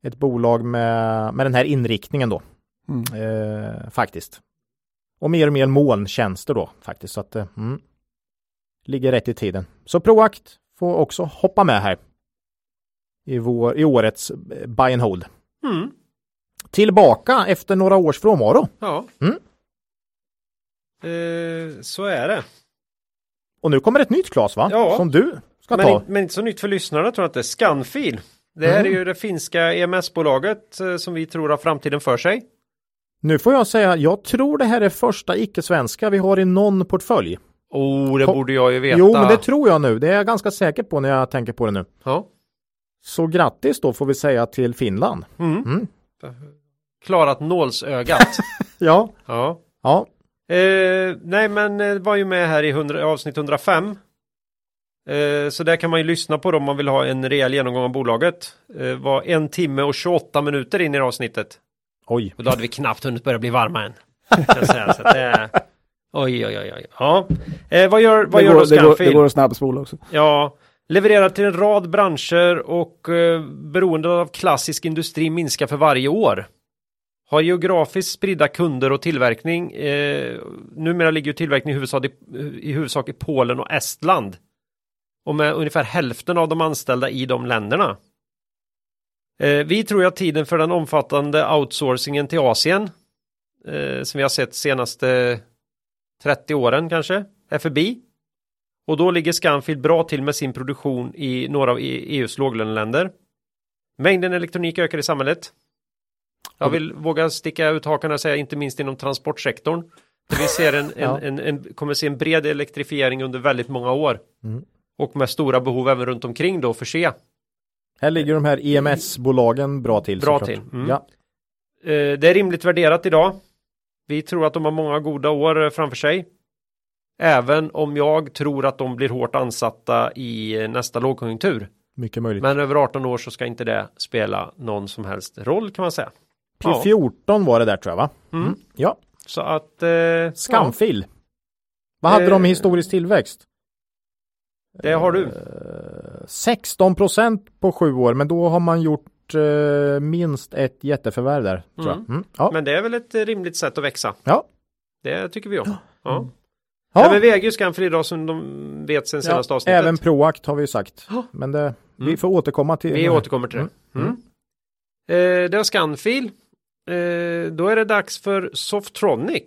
ett bolag med, med den här inriktningen då
Mm.
eh, faktiskt. Och mer och mer molntjänster då faktiskt. Så att, eh, mm, ligger rätt i tiden. Så Proact får också hoppa med här i, vår, i årets buy and hold.
Mm.
Tillbaka efter några års frånvaro.
Ja.
Mm.
Eh, så är det.
Och nu kommer ett nytt glas va?
Ja.
Som du ska
Men,
ta.
men inte så nytt för lyssnarna tror jag inte. Scanfil. Det här
Mm.
är ju det finska EMS-bolaget eh, som vi tror har framtiden för sig.
Nu får jag säga, jag tror det här är första icke-svenska vi har i någon portfölj.
Oh, det
Kom-
borde jag ju veta.
Jo, men det tror jag nu. Det är jag ganska säker på när jag tänker på det nu.
Ja.
Så grattis då får vi säga till Finland.
Mm.
Mm.
Klarat nålsögat.
Ja,
ja.
ja,
Eh, nej men eh, var ju med här i 100, avsnitt 105. Eh, så där kan man ju lyssna på det om man vill ha en rejäl genomgång av bolaget. Eh, var en timme och 28 minuter in i det avsnittet.
oj.
Och då hade vi knappt hunnit börja bli varma än. säga. Så att Oj, oj, oj, oj. Ja. Eh, vad gör, vad
det,
gör
går,
då
det, går,
Scanfil?
det går att snabbspola också.
Ja, levererar till en rad branscher och eh, beroende av klassisk industri minskar för varje år. Har geografiskt spridda kunder och tillverkning. Eh, numera ligger ju tillverkning i huvudsak i, i huvudsak i Polen och Estland. Och med ungefär hälften av de anställda i de länderna. Eh, vi tror att tiden för den omfattande outsourcingen till Asien eh, som vi har sett senaste 30 åren kanske är förbi. Och då ligger Scanfield bra till med sin produktion i några av E- EUs låglöneländer. Mängden elektronik ökar i samhället. Jag vill våga sticka ut hakan och säga inte minst inom transportsektorn. Där vi ser en,
Ja.
en, en, en, kommer se en bred elektrifiering under väldigt många år.
Mm.
Och med stora behov även runt omkring då att förse.
Här ligger de här EMS-bolagen bra till.
Bra till, mm.
Ja.
Eh, det är rimligt värderat idag. Vi tror att de har många goda år eh, framför sig. Även om jag tror att de blir hårt ansatta i eh, nästa lågkonjunktur.
Mycket möjligt.
Men över 18 år så ska inte det spela någon som helst roll kan man säga. Ja.
P14 var det där tror jag va?
Mm.
Ja,
Så att... Eh,
Skamfil. Vad hade
Eh,
de i historisk tillväxt?
ja, det har du.
16 procent på sju år, men då har man gjort eh, minst ett jätteförvärv där.
Mm.
Mm. Ja.
Men det är väl ett eh, rimligt sätt att växa.
Ja.
Det tycker vi om. Ja.
Ja.
Ja. men ju Scanfil idag som de vet sen senaste
ja,
avsnittet.
även Proact har vi ju sagt.
Ja.
Men det, vi
Mm.
får återkomma till
Vi återkommer till det.
Mm.
Mm. Eh, det var Scanfil. Eh, då är det dags för Softronic.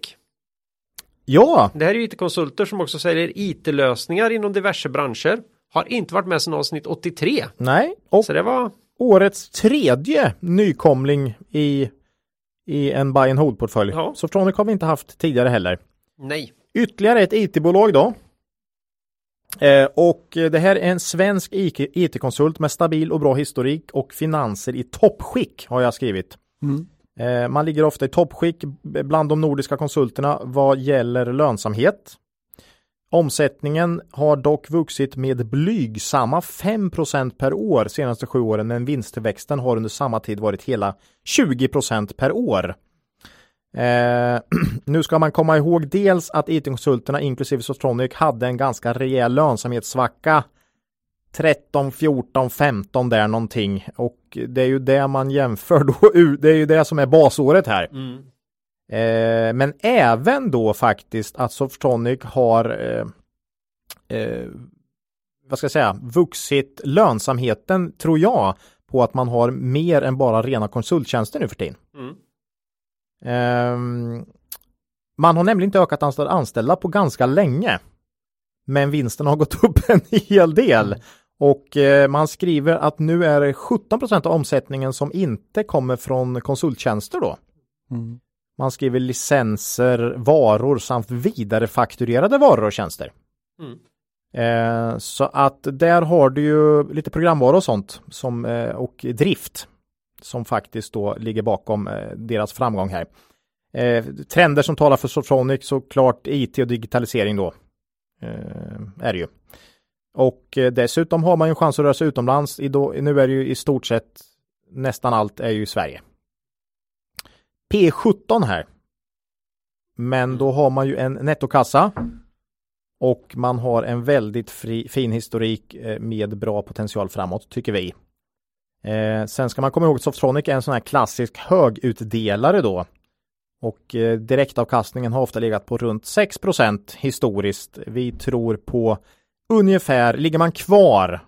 Ja,
Det här är ju IT-konsulter som också säljer IT-lösningar inom diverse branscher. Har inte varit med sedan avsnitt 83.
nej. Och
Så det var...
årets tredje nykomling i, i en buy and hold-portfölj.
Ja.
Softronic har vi inte haft tidigare heller.
Nej.
Ytterligare ett IT-bolag då. Eh, och det här är en svensk IT-konsult med stabil och bra historik och finanser i toppskick har jag skrivit.
Mm.
Eh, man ligger ofta i toppskick bland de nordiska konsulterna vad gäller lönsamhet. Omsättningen har dock vuxit med blygsamma 5% per år senaste sju åren men vinsttillväxten har under samma tid varit hela 20% per år. Eh, nu ska man komma ihåg dels att IT-konsulterna inklusive Sotronic hade en ganska rejäl lönsamhetssvacka 13, 14, 15 där någonting och det är ju det man jämför då, det är ju det som är basåret här.
Mm.
Eh, men även då faktiskt att Softonic har eh, eh, vad ska jag säga, vuxit lönsamheten tror jag på att man har mer än bara rena konsulttjänster nu för tiden.
Mm.
Ehm, man har nämligen inte ökat antal anställda på ganska länge. Men vinsten har gått upp en hel del. Och eh, man skriver att nu är det 17% av omsättningen som inte kommer från konsulttjänster då.
Mm.
Man skriver licenser, varor samt vidarefakturerade varor och tjänster.
Mm.
Eh, så att där har du ju lite programvara och sånt som, eh, och drift som faktiskt då ligger bakom eh, deras framgång här. Eh, trender som talar för Sotronic såklart IT och digitalisering då. Eh, är det ju. Och dessutom har man ju en chans att röra sig utomlands. Nu är det ju i stort sett nästan allt är ju i Sverige. P17 här. Men då har man ju en nettokassa. Och man har en väldigt fri, fin historik med bra potential framåt tycker vi. Eh, sen ska man komma ihåg att Softronic är en sån här klassisk högutdelare då. Och eh, direktavkastningen har ofta legat på runt 6% historiskt. Vi tror på ungefär, ligger man kvar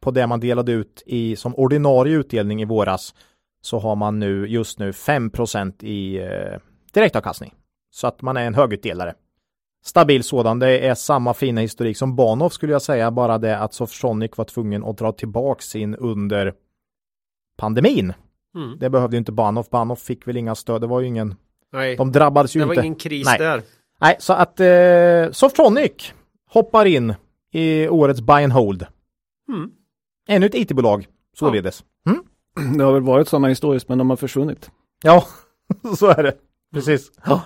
på det man delade ut i som ordinarie utdelning i våras så har man nu just nu 5% i eh, direktavkastning. Så att man är en högutdelare. Stabil sådan. Det är samma fina historik som Bahnhof skulle jag säga. Bara det att Softronic var tvungen att dra tillbaka sin under pandemin.
Mm.
Det behövde ju inte Bahnhof. Bahnhof fick väl inga stöd. Det var ju ingen.
Nej,
De drabbades ju
det var
inte.
ingen kris
Nej.
där.
Nej, så att eh, Softronic hoppar in i årets buy and hold.
Mm.
Ännu ett IT-bolag således. Mm.
Det har väl varit sådana historiskt men de har försvunnit.
Ja, Så är det. Precis. Ja.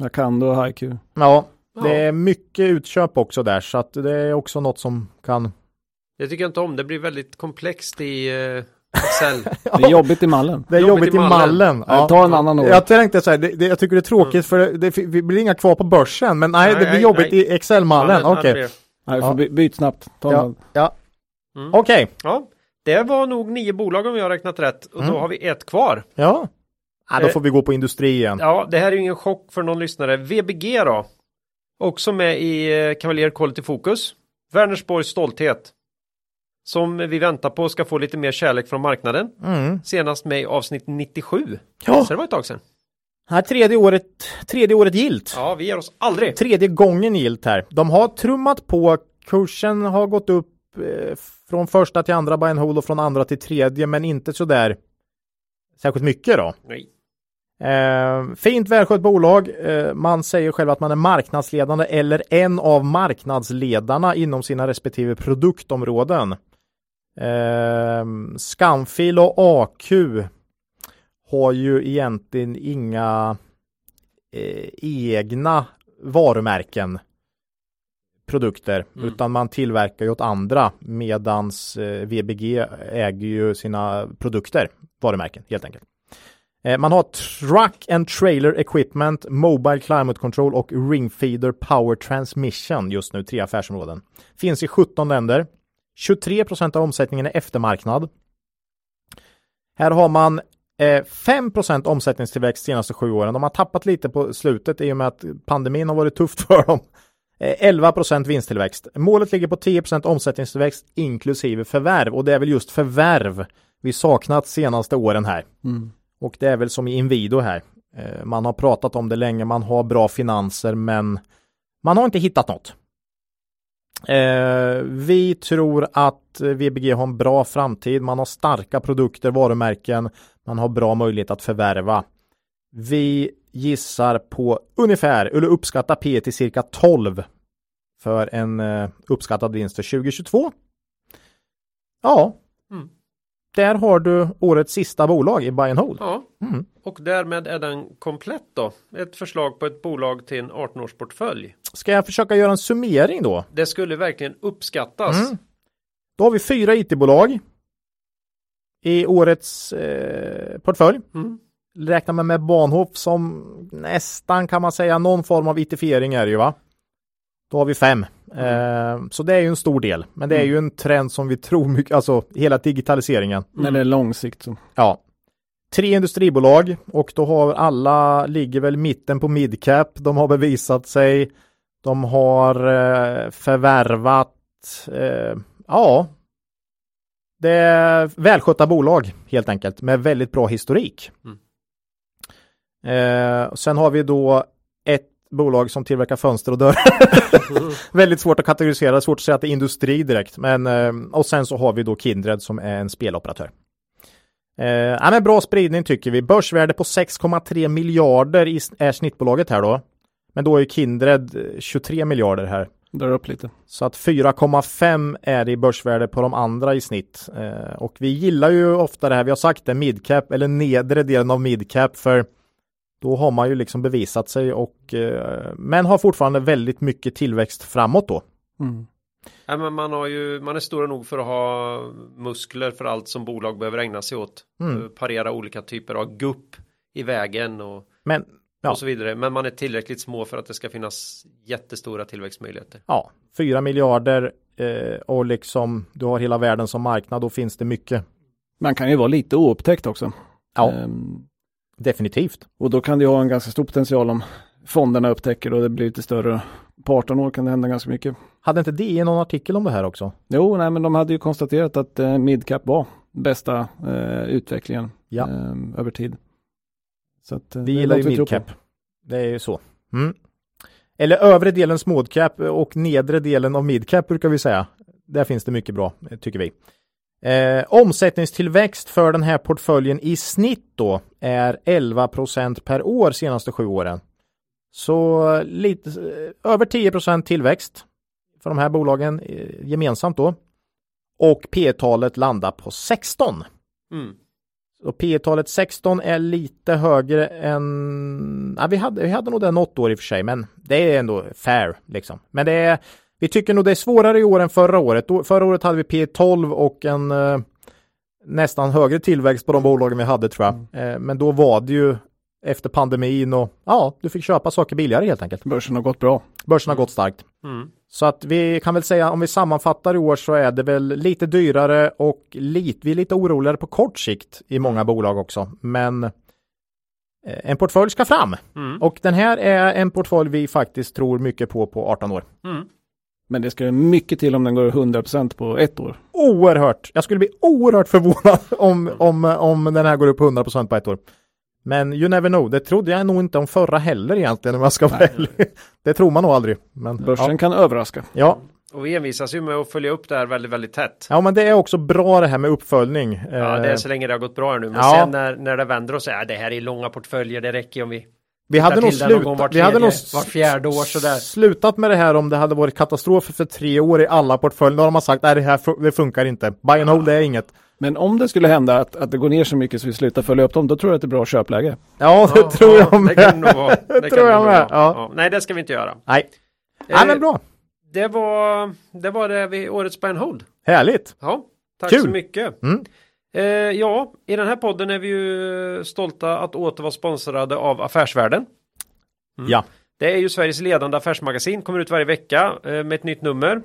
Jag kan då HiQ.
ja,
Ja.
det är mycket utköp också där så att det är också något som kan
Det tycker jag inte om. Det blir väldigt komplext i eh, Excel.
Det är jobbigt i mallen.
Det är
Jobbigt
jobbigt,
i
i
mallen.
Ja.
Ja.
Ta en annan år.
Jag tänkte så här, det, det, jag tycker det är tråkigt för det, det, det blir inga kvar på börsen, men nej,
Nej,
det blir
nej,
jobbigt
nej.
i Excel-mallen.
Ja, det-
Okej,
Nej, vi
Ja.
by, byt snabbt. Ta
Ja. ja.
Mm.
Okej,
Ja, det var nog nio bolag om jag har räknat rätt. Och
Mm.
då har vi ett kvar.
ja. ja. Då
Eh.
får vi gå på industri igen.
Ja, det här är ju ingen chock för någon lyssnare. VBG då? Också med i eh, Cavalier Quality Focus. Vänersborgs stolthet. Som vi väntar på ska få lite mer kärlek från marknaden.
Mm.
Senast med i avsnitt 97.
Ja.
Så det var ett tag sedan.
Här tredje året, tredje året gilt.
Ja, vi ger oss aldrig.
Tredje gången gilt här. De har trummat på, kursen har gått upp eh, från första till andra buy and hold och från andra till tredje, men inte så där särskilt mycket då.
Nej.
Eh, fint välskött bolag. Eh, man säger själv att man är marknadsledande eller en av marknadsledarna inom sina respektive produktområden. Eh, Scanfil och AQ har ju egentligen inga eh, egna varumärken produkter
Mm.
utan man tillverkar ju åt andra medans eh, VBG äger ju sina produkter, varumärken helt enkelt. Eh, Man har Truck and Trailer Equipment, Mobile Climate Control och Ring Feeder Power Transmission just nu, tre affärsområden. Finns i 17 länder. 23 procent av omsättningen är eftermarknad. Här har man eh, 5 procent omsättningstillväxt de senaste sju åren. De har tappat lite på slutet i och med att pandemin har varit tufft för dem. Eh, 11 procent vinsttillväxt. Målet ligger på 10 procent omsättningstillväxt inklusive förvärv och det är väl just förvärv vi saknat senaste åren här.
Mm.
Och det är väl som i Inwido här. Eh, Man har pratat om det länge, man har bra finanser men man har inte hittat något. Eh, vi tror att VBG har en bra framtid. Man har starka produkter, varumärken. Man har bra möjlighet att förvärva. Vi gissar på ungefär, eller uppskattar P till cirka 12 för en eh, uppskattad vinst för 2022. Ja,
Mm
där har du årets sista bolag i Buy and Hold.
Ja,
Mm.
och därmed är den komplett då. Ett förslag på ett bolag till en 18-årsportfölj.
Ska jag försöka göra en summering då?
Det skulle verkligen uppskattas.
Mm. Då har vi fyra IT-bolag i årets eh, portfölj.
Mm.
Räknar man med Bahnhof som nästan kan man säga någon form av itifiering är det ju va? Då har vi fem. Eh, så det är ju en stor del. Men det är ju en trend som vi tror mycket, alltså hela digitaliseringen.
När det är lång sikt så.
Ja. Tre industribolag och då har alla, ligger väl mitten på midcap. De har bevisat sig. De har eh, förvärvat, eh, ja, det är välskötta bolag helt enkelt med väldigt bra historik.
Mm.
Sen har vi då ett bolag som tillverkar fönster och dörrar. väldigt svårt att kategorisera, svårt att säga att det är industri direkt. Men, eh, och sen så har vi då Kindred som är en speloperatör. Eh, ja, men bra spridning tycker vi. Börsvärde på 6,3 miljarder i, är snittbolaget här då. Men då är Kindred eh, 23 miljarder här.
Drar upp lite.
Så att 4,5 är det i börsvärde på de andra i snitt. Eh, och vi gillar ju ofta det här, vi har sagt det, midcap eller nedre delen av midcap för då har man ju liksom bevisat sig och eh, men har fortfarande väldigt mycket tillväxt framåt då.
Mm.
Ja, men man, har ju, man är stora nog för att ha muskler för allt som bolag behöver ägna sig åt.
Mm.
Parera olika typer av gupp i vägen och,
Men Ja.
och så vidare. Men man är tillräckligt små för att det ska finnas jättestora tillväxtmöjligheter.
ja, 4 miljarder eh, och liksom du har hela världen som marknad, då finns det mycket.
Man kan ju vara lite oupptäckt också.
Ja,
Ehm,
definitivt.
och då kan det ju ha en ganska stor potential om fonderna upptäcker och det blir lite större. På 18 år kan det hända ganska mycket.
Hade inte DI någon artikel om det här också?
Jo, nej, men de hade ju konstaterat att eh, midcap var bästa eh, utvecklingen
Ja.
eh, över tid. Så att, eh,
Vi gillar ju midcap. Det är ju så. Mm. Eller övre delen småcap och nedre delen av midcap brukar vi säga. Där finns det mycket bra, tycker vi. Eh, omsättningstillväxt för den här portföljen i snitt då är 11% per år senaste sju åren. Så lite eh, över 10% tillväxt för de här bolagen eh, gemensamt då. Och P-talet landar på 16.
Mm.
Så P talet 16 är lite högre än, ja, vi, hade, vi hade nog det något år i och för sig, men det är ändå fair liksom. Men det är, vi tycker nog det är svårare i år än förra året. Då, förra året hade vi P 12 och en eh, nästan högre tillväxt på de bolagen vi hade tror jag. Eh, men då var det ju efter pandemin och ja, du fick köpa saker billigare helt enkelt.
Börsen har gått bra.
Börsen har gått starkt.
Mm.
Så att vi kan väl säga om vi sammanfattar i år så är det väl lite dyrare och lite, vi är lite oroligare på kort sikt i många bolag också. Men eh, en portfölj ska fram
Mm.
och den här är en portfölj vi faktiskt tror mycket på på 18 år.
Mm.
Men det ska mycket till om den går 100% på ett år.
Oerhört. Jag skulle bli oerhört förvånad om, om, om den här går upp 100% på ett år. Men you never know. Det trodde jag nog inte om förra heller egentligen om jag ska vara ärlig. Det tror man nog aldrig. Men,
Börsen
ja.
kan överraska.
Ja.
Och vi envisas ju med att följa upp det här väldigt, väldigt tätt.
ja, men det är också bra det här med uppföljning.
Ja, det är
Eh,
så länge det har gått bra nu. Men
Ja.
sen när, när det vänder och säger att det här är långa portföljer, det räcker om vi
Vi hade nog slutat, vi hade nog
tredje- vart fjärde år sådär.
slutat med det här om det hade varit katastrof för tre år i alla portföljer. Då har man sagt nej det här det funkar inte. Buy and hold det är inget.
Men om det skulle hända att, att det går ner så mycket så vi slutar följa upp dem, då tror jag att det är bra köpläge.
Ja det
Ja,
tror
ja,
jag med.
Det kan det nog vara. Det kan
tror
det
jag med.
vara.
Ja.
Nej, det ska vi inte göra.
Nej.
Eh,
Ja men bra.
Det var det, var det vid årets buy and hold.
Härligt.
Ja, tack
Kul.
så mycket.
Mm.
Eh, ja, i den här podden är vi ju stolta att åter vara sponsrade av Affärsvärlden. Mm.
Ja.
Det är ju Sveriges ledande affärsmagasin, kommer ut varje vecka eh, med ett nytt nummer.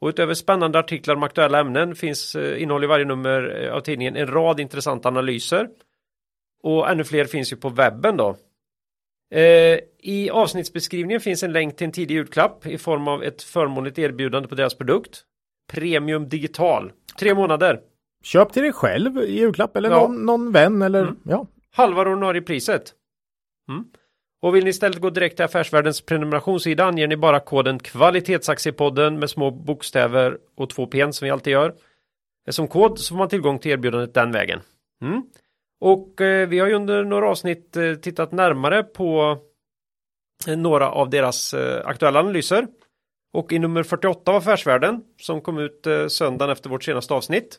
Och utöver spännande artiklar om aktuella ämnen finns eh, innehåll i varje nummer eh, av tidningen en rad intressanta analyser. Och ännu fler finns ju på webben då. Eh, I avsnittsbeskrivningen finns en länk till en tidig julklapp i form av ett förmånligt erbjudande på deras produkt. Premium digital. Tre månader.
Köp till dig själv i julklapp eller
Ja.
någon, någon vän eller
Mm.
ja.
Halva ordinarie priset. Mm. Och vill ni istället gå direkt till Affärsvärldens prenumerationssida anger ni bara koden kvalitetsaktiepodden med små bokstäver och två pen som vi alltid gör. Som kod så får man tillgång till erbjudandet den vägen. Mm. Och eh, vi har ju under några avsnitt eh, tittat närmare på eh, några av deras eh, aktuella analyser. Och i nummer 48 av Affärsvärlden som kom ut eh, söndagen efter vårt senaste avsnitt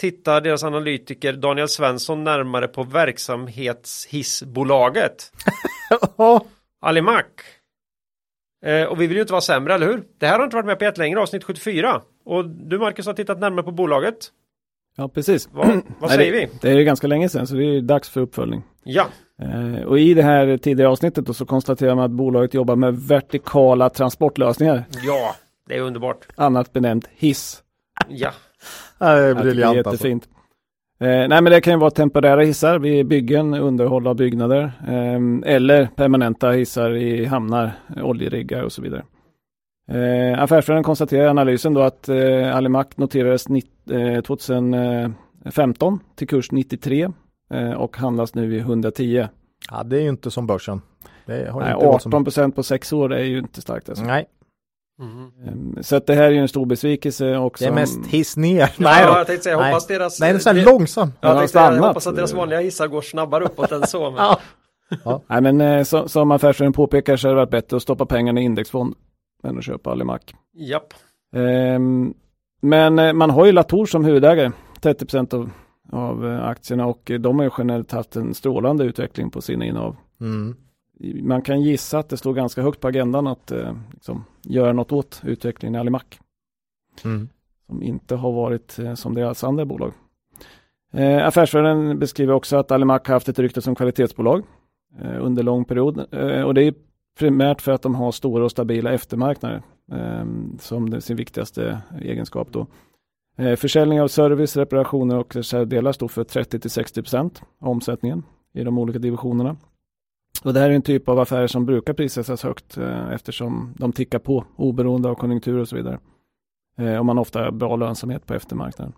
tittar deras analytiker Daniel Svensson närmare på verksamhetshissbolaget
Ja.
Alimak. Eh, och vi vill ju inte vara sämre, eller hur? Det här har inte varit med på ett längre avsnitt 74. Och du Marcus har tittat närmare på bolaget.
Ja, precis.
Vad, vad
Nej,
säger
det,
vi?
Det är ju ganska länge sedan, så det är dags för uppföljning.
Ja,
Eh, och i det här tidigare avsnittet då, så konstaterar man att bolaget jobbar med vertikala transportlösningar,
ja, det är underbart.
annat benämnt hiss.
Ja,
Det är
tycker det är
briljant alltså.
jättefint. Eh, nej men det kan ju vara temporära hissar vid byggen, underhåll av byggnader eh, eller permanenta hissar i hamnar, oljeriggar och så vidare. Eh, Affärsvärlden konstaterar i analysen då att eh, Alimak noterades nitt- eh, 2015 till kurs 93 eh, och handlas nu i 110.
Ja, det är ju inte som börsen. Det har
Nej,
inte gått som...
18 procent på sex år är ju inte starkt. Alltså.
Nej,
Eh, Så att det här är ju en stor besvikelse. Och
det är mest hiss ner.
Nej
Nej då.
jag tänkte säga,
Nej.
hoppas deras...
Nej, den är så långsam.
Jag, tänkte säga, jag
stannat.
hoppas att deras vanliga hissar går snabbare uppåt än så. Men...
Ja.
Nej men eh, så, som affärsvärden påpekar så hade det varit bättre att stoppa pengarna i indexfond än att köpa Alimak.
Japp.
Ehm, men eh, man har ju Latour som huvudägare, 30 av, av eh, aktierna och eh, de har ju generellt haft en strålande utveckling på sina innehav.
Mm.
Man kan gissa att det står ganska högt på agendan att eh, liksom, göra något åt utvecklingen i Alimak.
Mm.
som inte har varit eh, som deras andra bolag. Eh, affärsvärlden beskriver också att Alimak har haft ett rykte som kvalitetsbolag eh, under lång period eh, och det är primärt för att de har stora och stabila eftermarknader eh, som sin viktigaste egenskap då. Eh, försäljning av service, reparationer och reservdelar står för 30-60% av omsättningen i de olika divisionerna. Och det här är en typ av affärer som brukar prissättas högt eh, eftersom de tickar på oberoende av konjunktur och så vidare. Eh, och man har ofta bra lönsamhet på eftermarknaden.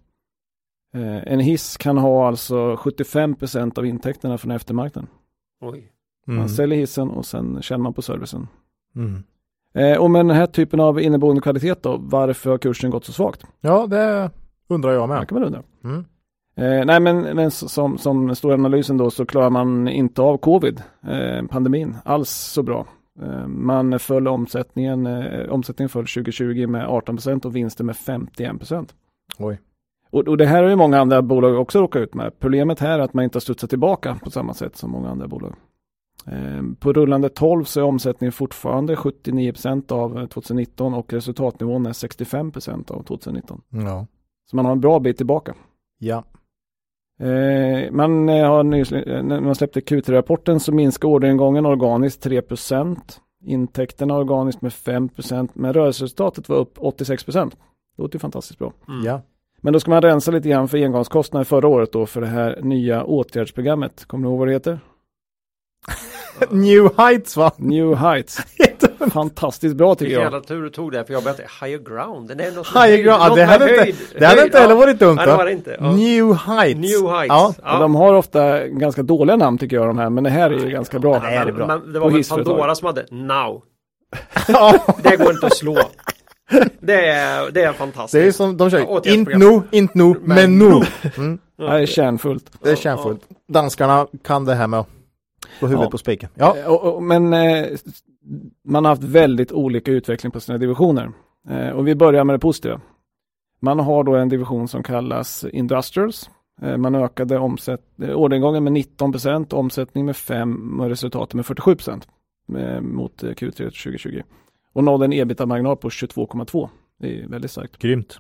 Eh, en hiss kan ha alltså 75% av intäkterna från eftermarknaden.
Oj.
Mm.
Man säljer hissen och sen känner man på servicen.
Mm.
Eh, och med den här typen av inneboende kvalitet då, varför har kursen gått så svagt?
Ja, det undrar jag
Det
med.
kan man undra.
Mm.
Eh, nej men, men som, som står i analysen då så klarar man inte av covid, eh, pandemin, alls så bra. Eh, man föll omsättningen, eh, omsättningen föll 2020 med 18% och vinsten med 51%.
Oj.
Och, och det här har ju många andra bolag också råkat ut med. Problemet här är att man inte har studsat tillbaka på samma sätt som många andra bolag. Eh, på rullande 12 så är omsättningen fortfarande 79% av 2019 och resultatnivån är 65% av 2019.
Ja.
Så man har en bra bit tillbaka.
Ja.
Eh, man eh, har nyss, när man släppte Q3-rapporten så minskar orderingången organiskt 3% Intäkterna organiskt med 5% men rörelseresultatet var upp 86% Det låter ju fantastiskt bra.
Mm.
Ja.
Men då ska man rensa lite grann för engångskostnader förra året då för det här nya åtgärdsprogrammet. Kommer du ihåg vad det heter?
New Heights va?
New Heights. Fantastiskt bra tycker
Vilken
jag.
jävla tur du tog det för jag började higher ground. Det är något
Higher ground, ja,
något
det hade inte,
höjd-
det hade
höjd,
inte heller
ja.
varit dumt
Nej, det det inte. Ja.
New Heights.
New Heights.
Ja.
Och de har ofta ganska dåliga namn tycker jag de här, men det här är ju ganska bra.
det här är bra.
Men det
På
var väl. Pandora som hade Now.
Ja.
Det går inte att slå. Det är, det är fantastiskt.
Det är som de
Ja,
kör, inte nu, inte nu, men nu. Mm.
Det här är kärnfullt.
Det är kärnfullt. Danskarna kan det här med att få huvudet
Ja.
på spiken. Ja.
Eh, men eh, man har haft väldigt olika utveckling på sina divisioner. Eh, och vi börjar med det positiva. Man har då en division som kallas Industrials. Eh, man ökade omsätt, eh, orderingången med 19% omsättning med 5 och resultatet med 47 eh, mot eh, Q3 2020. Och nådde en ebitda-marginal på 22,2. Det är väldigt starkt.
Grymt.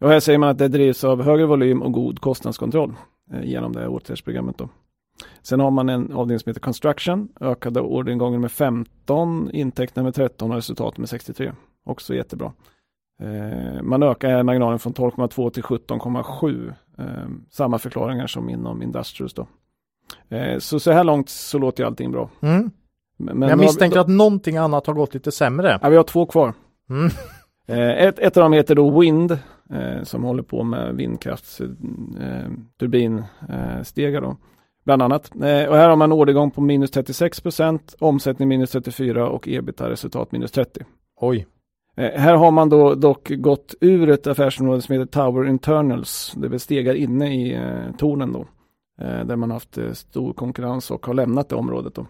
Och här säger man att det drivs av högre volym och god kostnadskontroll eh, genom det här åtgärdsprogrammet. Då. Sen har man en avdelning som heter Construction, ökade orderingången med 15, intäkterna med 13 och resultatet med 63. Också jättebra. Eh, man ökar marginalen från 12,2 till 17,7. Eh, samma förklaringar som inom Industrials då. Eh, så så här långt så låter ju allting bra.
Mm.
Men,
Men jag misstänker att någonting annat har gått lite sämre.
Ja, vi har två kvar.
Mm.
Eh, ett, ett av dem heter då Wind eh, som håller på med vindkraftsturbinstegar då. Bland annat. Eh, och här har man ordergång på minus 36% omsättning minus 34 och ebita-resultat minus 30.
Oj.
Eh, här har man då dock gått ur ett affärsområde som heter Tower Internals. Det vill stegar inne i eh, tornen då. Eh, där man haft eh, stor konkurrens och har lämnat det området då.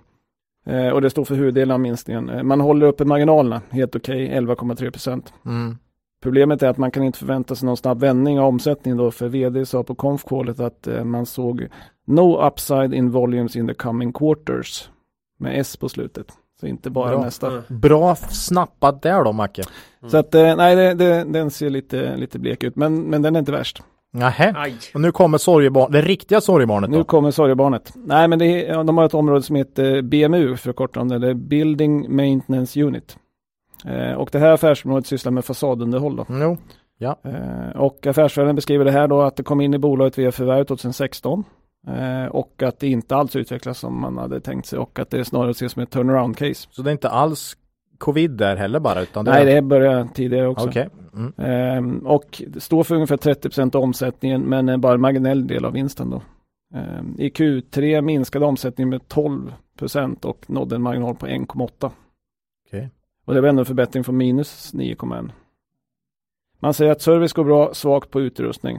Eh, och det står för huvuddelen av minskningen. Man håller uppe marginalerna helt okej, 11,3 procent.
Mm.
Problemet är att man kan inte förvänta sig någon snabb vändning av omsättningen då, för vd sa på konfkålet att man såg no upside in volumes in the coming quarters. Med S på slutet. Så inte bara
Bra.
nästa.
Mm.
Bra snappat där då Macke.
Så att eh, nej, det, det, den ser lite, lite blek ut, men, men den är inte värst.
Nähä.
Aj.
Och nu kommer sorgebarn, det riktiga sorgebarnet
Nu
då.
kommer sorgebarnet. Nej, men det, ja, de har ett område som heter BMU förkortat om det, det är Building Maintenance Unit. Eh, och det här affärsområdet sysslar med fasadunderhåll då.
Jo.
Eh, och affärsvärlden beskriver det här då att det kom in i bolaget via förvärv 2016. Eh, och att det inte alls utvecklas som man hade tänkt sig och att det snarare ses som ett turnaround case.
Så det är inte alls covid där heller bara utan
Nej, det började tidigare också.
Okej. Mm.
Ehm, och det står för ungefär 30 av omsättningen men är bara en marginell del av vinsten då. Ehm, I Q3 minskade omsättningen med 12% och nådde en marginal på 1,8.
Okej.
Och det var ändå en förbättring från minus 9,1. Man säger att service går bra, svagt på utrustning.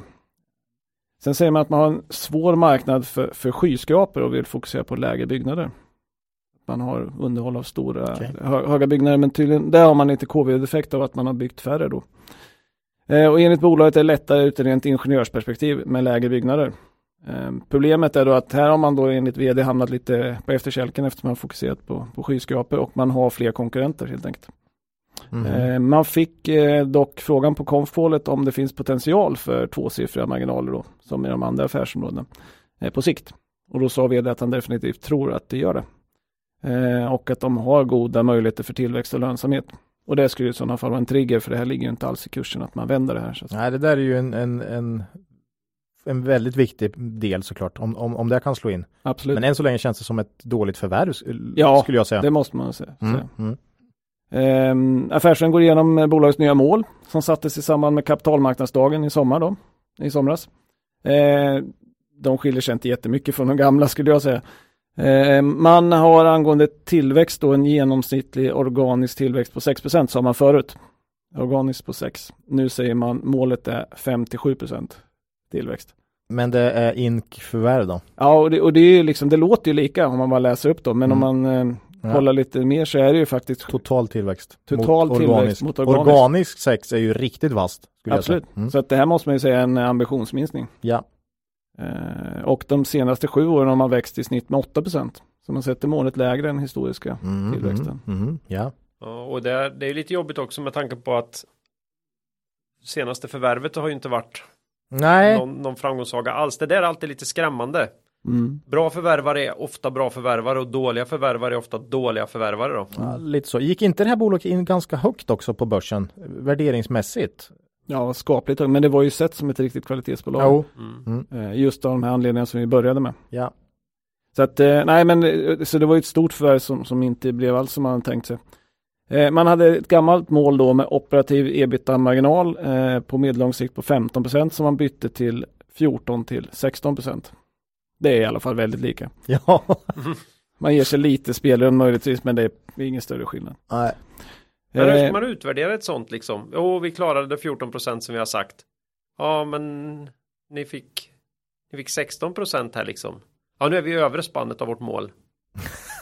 Sen säger man att man har en svår marknad för, för skyskrapor och vill fokusera på lägre byggnader. Man har underhåll av stora hö, höga byggnader men tydligen där har man lite covid-effekt av att man har byggt färre då. Eh, och enligt bolaget är det lättare ut rent ingenjörsperspektiv med lägre byggnader. Eh, problemet är då att här har man då enligt vd hamnat lite på efterkälken eftersom man har fokuserat på, på skyskrapor och man har fler konkurrenter helt enkelt.
Mhm.
Eh, man fick eh, dock frågan på konfkålet om det finns potential för tvåsiffriga marginaler då, som i de andra affärsområdena eh, på sikt. Och då sa vd att han definitivt tror att det gör det. Och att de har goda möjligheter för tillväxt och lönsamhet. Och det skulle i sådana fall vara en trigger för det här ligger ju inte alls i kursen att man vänder det här. Så.
Nej, det där är ju en, en, en, en väldigt viktig del såklart, om, om, om det kan slå in.
Absolut,
Men än så länge känns det som ett dåligt förvärv,
Ja,
skulle jag säga.
det måste man säga.
Mm, mm.
Eh, affärsvärlden går igenom bolagets nya mål som sattes i samband med kapitalmarknadsdagen i sommar då, i somras. Eh, de skiljer sig inte jättemycket från de gamla skulle jag säga. Eh, man har angående tillväxt då en genomsnittlig organisk tillväxt på 6% sa man förut. Organiskt på 6. Nu säger man målet är 5-7 tillväxt.
Men det är INK-förvärv då?
Ja, och det, och det, är liksom, det låter ju lika om man bara läser upp dem, men
Mm.
om man eh,
Ja.
kollar lite mer så är det ju faktiskt
Total tillväxt.
Total
mot
tillväxt
organisk.
mot organisk.
Organisk sex är ju riktigt vasst. skulle jag säga.
Absolut.
Mm.
Så att det här måste man ju säga är en ambitionsminskning.
Ja.
Eh, och de senaste sju åren har man växt i snitt med 8% Så man sätter målet lägre än historiska
Mm,
tillväxten.
mm, mm, ja.
Ja, och det är, det är lite jobbigt också med tanke på att senaste förvärvet har ju inte varit
Nej,
någon, någon framgångssaga alls. Det där är alltid lite skrämmande.
Mm.
Bra förvärvare är ofta bra förvärvare och dåliga förvärvare är ofta dåliga förvärvare då.
ja, lite så. Gick inte det här bolaget in ganska högt också på börsen värderingsmässigt?
Ja, skapligt. Men det var ju sett som ett riktigt kvalitetsbolag.
Jo.
Mm.
Eh, just av de här anledningarna som vi började med.
Ja.
Så att, eh, nej men, eh, så det var ju ett stort förvärv som, som inte blev alls som man hade tänkt sig. Man hade ett gammalt mål då med operativ ebitda-marginal på medellång sikt på 15% som man bytte till 14 till 16 Det är i alla fall väldigt lika.
Ja.
Man ger sig lite spelrum möjligtvis, men det är ingen större skillnad.
Nej.
Men hur
Eh,
ska man utvärdera ett sånt liksom? Jo, vi klarade 14 procent som vi har sagt. Ja, men ni fick, ni fick 16 procent här liksom. Ja, nu är vi övre spannet av vårt mål.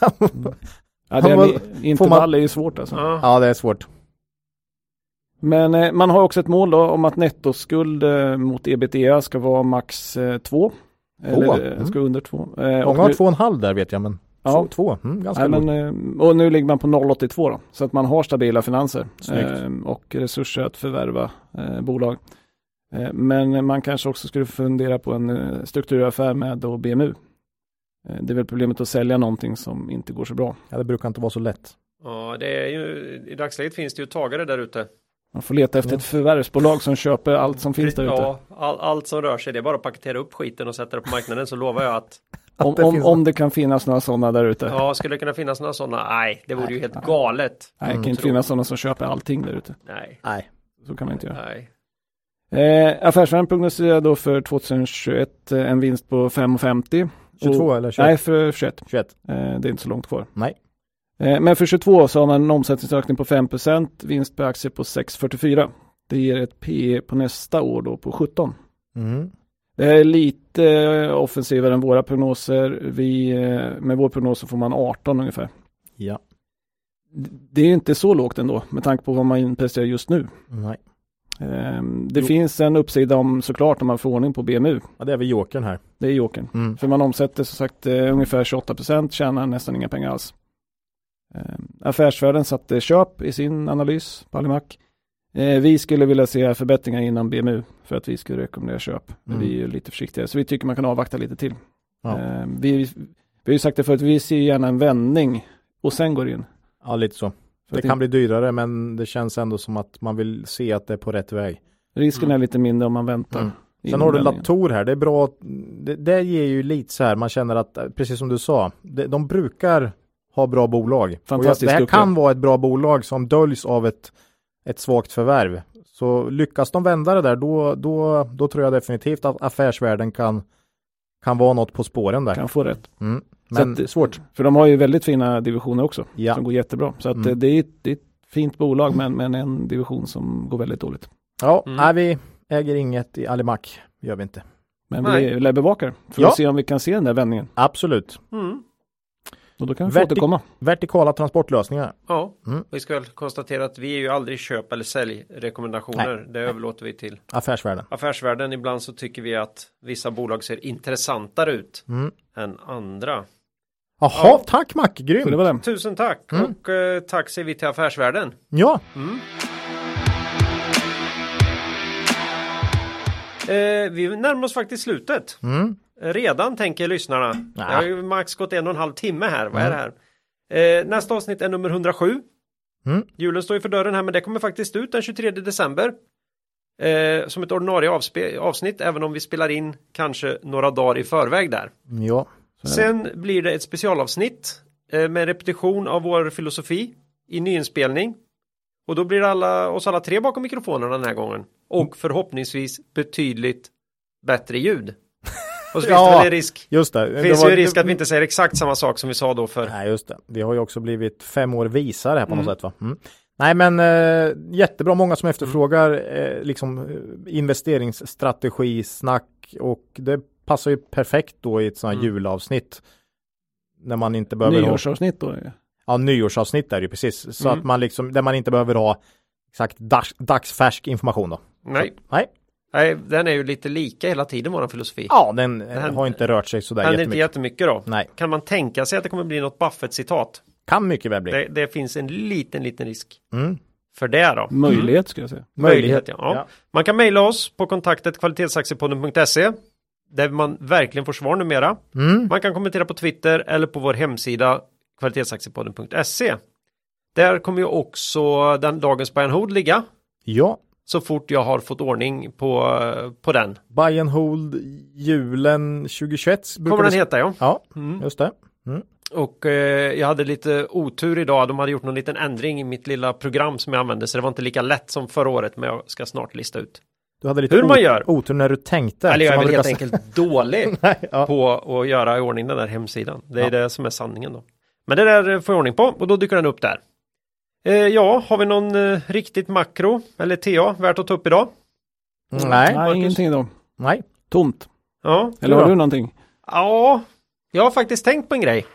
ja, det är, intervall är ju svårt alltså.
Ja,
ja, det är svårt.
Men eh, man har också ett mål då om att nettoskuld eh, mot ebitda ska vara max 2. Eller eh,
Mm.
ska under 2. Eh,
Många har
nu-
två och en halv där vet jag, men
Ja.
två, två. Mm, ganska
Nej, men, eh, och nu ligger man på 0,82 då. Så att man har stabila finanser. Eh, och resurser att förvärva eh, bolag. Eh, men man kanske också skulle fundera på en eh, strukturaffär med då BMU. Eh, det är väl problemet att sälja någonting som inte går så bra.
Ja, det brukar inte vara så lätt.
ja, det är ju, i dagsläget finns det ju tagare där ute.
Man får leta efter
Ja.
ett förvärvsbolag som köper allt som finns där ute.
Ja, all, allt som rör sig, det är bara att paketera upp skiten och sätta det på marknaden så lovar jag att
Om,
det
om, om det kan finnas några sådana där ute.
ja, skulle det kunna finnas några sådana? Nej, det vore ju helt galet.
Nej, det kan
Mm,
inte finnas sådana som köper allting där ute.
Nej,
Nej.
Så kan man inte göra.
nej.
Eh, Affärsvärlden prognostiserar då för 2021 eh, en vinst på 5,50.
22
Och-
eller 21?
Nej, för 21.
21.
Eh, det är inte så långt kvar.
Nej.
Eh, men för 22 så har man en omsättningsökning på 5 vinst per aktie på 6,44. Det ger ett PE på nästa år då på 17.
Mm.
Det är lite eh, offensivare än våra prognoser. Vi, eh, med vår prognos så får man 18 ungefär.
Ja.
Det är inte så lågt ändå med tanke på vad man presterar just nu.
Nej.
Eh, det
Jo.
finns en uppsida om såklart om man får ordning på BMU.
Ja, det är väl jokern här.
Det är jokern.
Mm.
För man omsätter som sagt ungefär 28 procent, tjänar nästan inga pengar alls. Eh, affärsvärlden satte köp i sin analys på Alimak. Eh, vi skulle vilja se förbättringar inom BMU för att vi skulle rekommendera köp. Men
Mm.
vi är ju lite försiktiga, så vi tycker man kan avvakta lite till.
Ja.
Eh, vi, vi har ju sagt det förut, vi ser gärna en vändning och sen går in.
Ja, lite så.
För
Det kan bli dyrare, men det känns ändå som att man vill se att det är på rätt väg.
Risken
Mm.
är lite mindre om man väntar.
Mm. Sen har du. Latour här, det är bra. Det, det ger ju lite så här, man känner att, eh, precis som du sa, det, de brukar ha bra bolag.
Fantastiskt
jag, det här
duktiga.
kan vara ett bra bolag som döljs av ett, ett svagt förvärv. Så lyckas de vända det där, då, då, då tror jag definitivt att affärsvärlden kan, kan vara något på spåren där.
Kan få rätt.
Mm. Men
att det-
svårt.
För de har ju väldigt fina divisioner också.
Ja.
Som går jättebra. Så att
Mm.
eh, det, är, det är ett fint bolag men, men en division som går väldigt dåligt.
Ja,
Mm.
nej, vi äger inget i Alimak. Gör vi inte.
Men
Nej.
vi lär bevaka för
Ja.
att se om vi kan se den där vändningen.
Absolut.
Mm.
Och då kan vi
Verti-
återkomma.
Vertikala transportlösningar.
Ja,
Mm.
vi ska väl konstatera att vi är ju aldrig köp eller säljrekommendationer. Det överlåter vi till
Affärsvärlden.
affärsvärlden. Ibland så tycker vi att vissa bolag ser intressantare ut
Mm.
än andra.
Jaha,
Ja.
tack Mac, grymt.
det var det.
Tusen tack
Mm.
och eh, tack säger vi till affärsvärlden.
Ja,
Mm. Eh, vi närmar oss faktiskt slutet.
Mm.
Redan tänker lyssnarna.
Ja.
Det har ju max gått en och en halv timme här. Vad är det här? Eh, nästa avsnitt är nummer 107.
Mm.
Julen står ju för dörren här men det kommer faktiskt ut den 23 december. Eh, som ett ordinarie avsnitt även om vi spelar in kanske några dagar i förväg där.
ja.
Sen blir det ett specialavsnitt eh, med repetition av vår filosofi i nyinspelning. Och då blir det alla, oss alla tre bakom mikrofonerna den här gången. Och förhoppningsvis betydligt bättre ljud. Och så finns
Ja.
det väl en risk.
Just det.
Det
det
finns
var-
ju risk att vi inte säger exakt samma sak som vi sa då för.
Nej, just det. Vi har ju också blivit fem år visare här på något
Mm.
sätt va? Mm. Nej, men eh, jättebra. Många som efterfrågar eh, liksom eh, investeringsstrategi, snack och det passar ju perfekt då i ett sånt här
Mm.
julavsnitt. När man inte behöver ha...
Nyårsavsnitt då.
ja, nyårsavsnitt är det ju precis. Så
Mm.
att man liksom, där man inte behöver ha exakt dags, dagsfärsk information då.
Nej.
Nej,
Nej, den är ju lite lika hela tiden vår filosofi.
ja den
händer-
har inte rört sig sådär
Händer inte
jättemycket.
jättemycket då.
Nej,
Kan man tänka sig att det kommer bli något Buffett-citat?
kan mycket väl bli.
Det, det finns en liten, liten risk.
Mm.
För det då.
Möjlighet skulle jag säga.
Möjlighet, ja. ja.
Ja.
Man kan mejla oss på kontaktet kvalitetsaktiepodden.se där man verkligen får svar numera.
Mm.
Man kan kommentera på Twitter eller på vår hemsida kvalitetsaktiepodden.se. Där kommer ju också den dagens buy and hold ligga
Ja,
så fort jag har fått ordning på, på den.
buy and hold julen 2021. brukar
Kommer den heta ja.
Ja,
Mm.
just det.
Och eh, jag hade lite otur idag. De hade gjort någon liten ändring i mitt lilla program som jag använde så det var inte lika lätt som förra året men jag ska snart lista ut.
Du hade lite
Hur man gör.
otur när du tänkte.
Eller jag är väl helt enkelt dålig
Nej, ja.
på att göra i ordning den där hemsidan. Det är
Ja.
det som är sanningen då. Men det där får jag ordning på och då dyker den upp där. Eh, ja, har vi någon eh, riktigt makro eller TA värt att ta upp idag?
Nej,
Nej,
Marcus?
ingenting då.
nej.
Tomt.
Ja,
Eller har du någonting?
ja jag har faktiskt tänkt på en grej.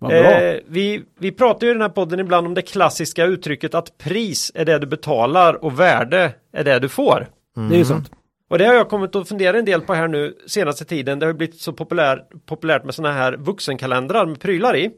Vad bra.
Eh, vi, vi pratar ju i den här podden ibland om det klassiska uttrycket att pris är det du betalar och värde är det du får.
Det är ju sant.
Och det har jag kommit att fundera en del på här nu senaste tiden. Det har blivit så populär, populärt med sådana här vuxenkalendrar med prylar i.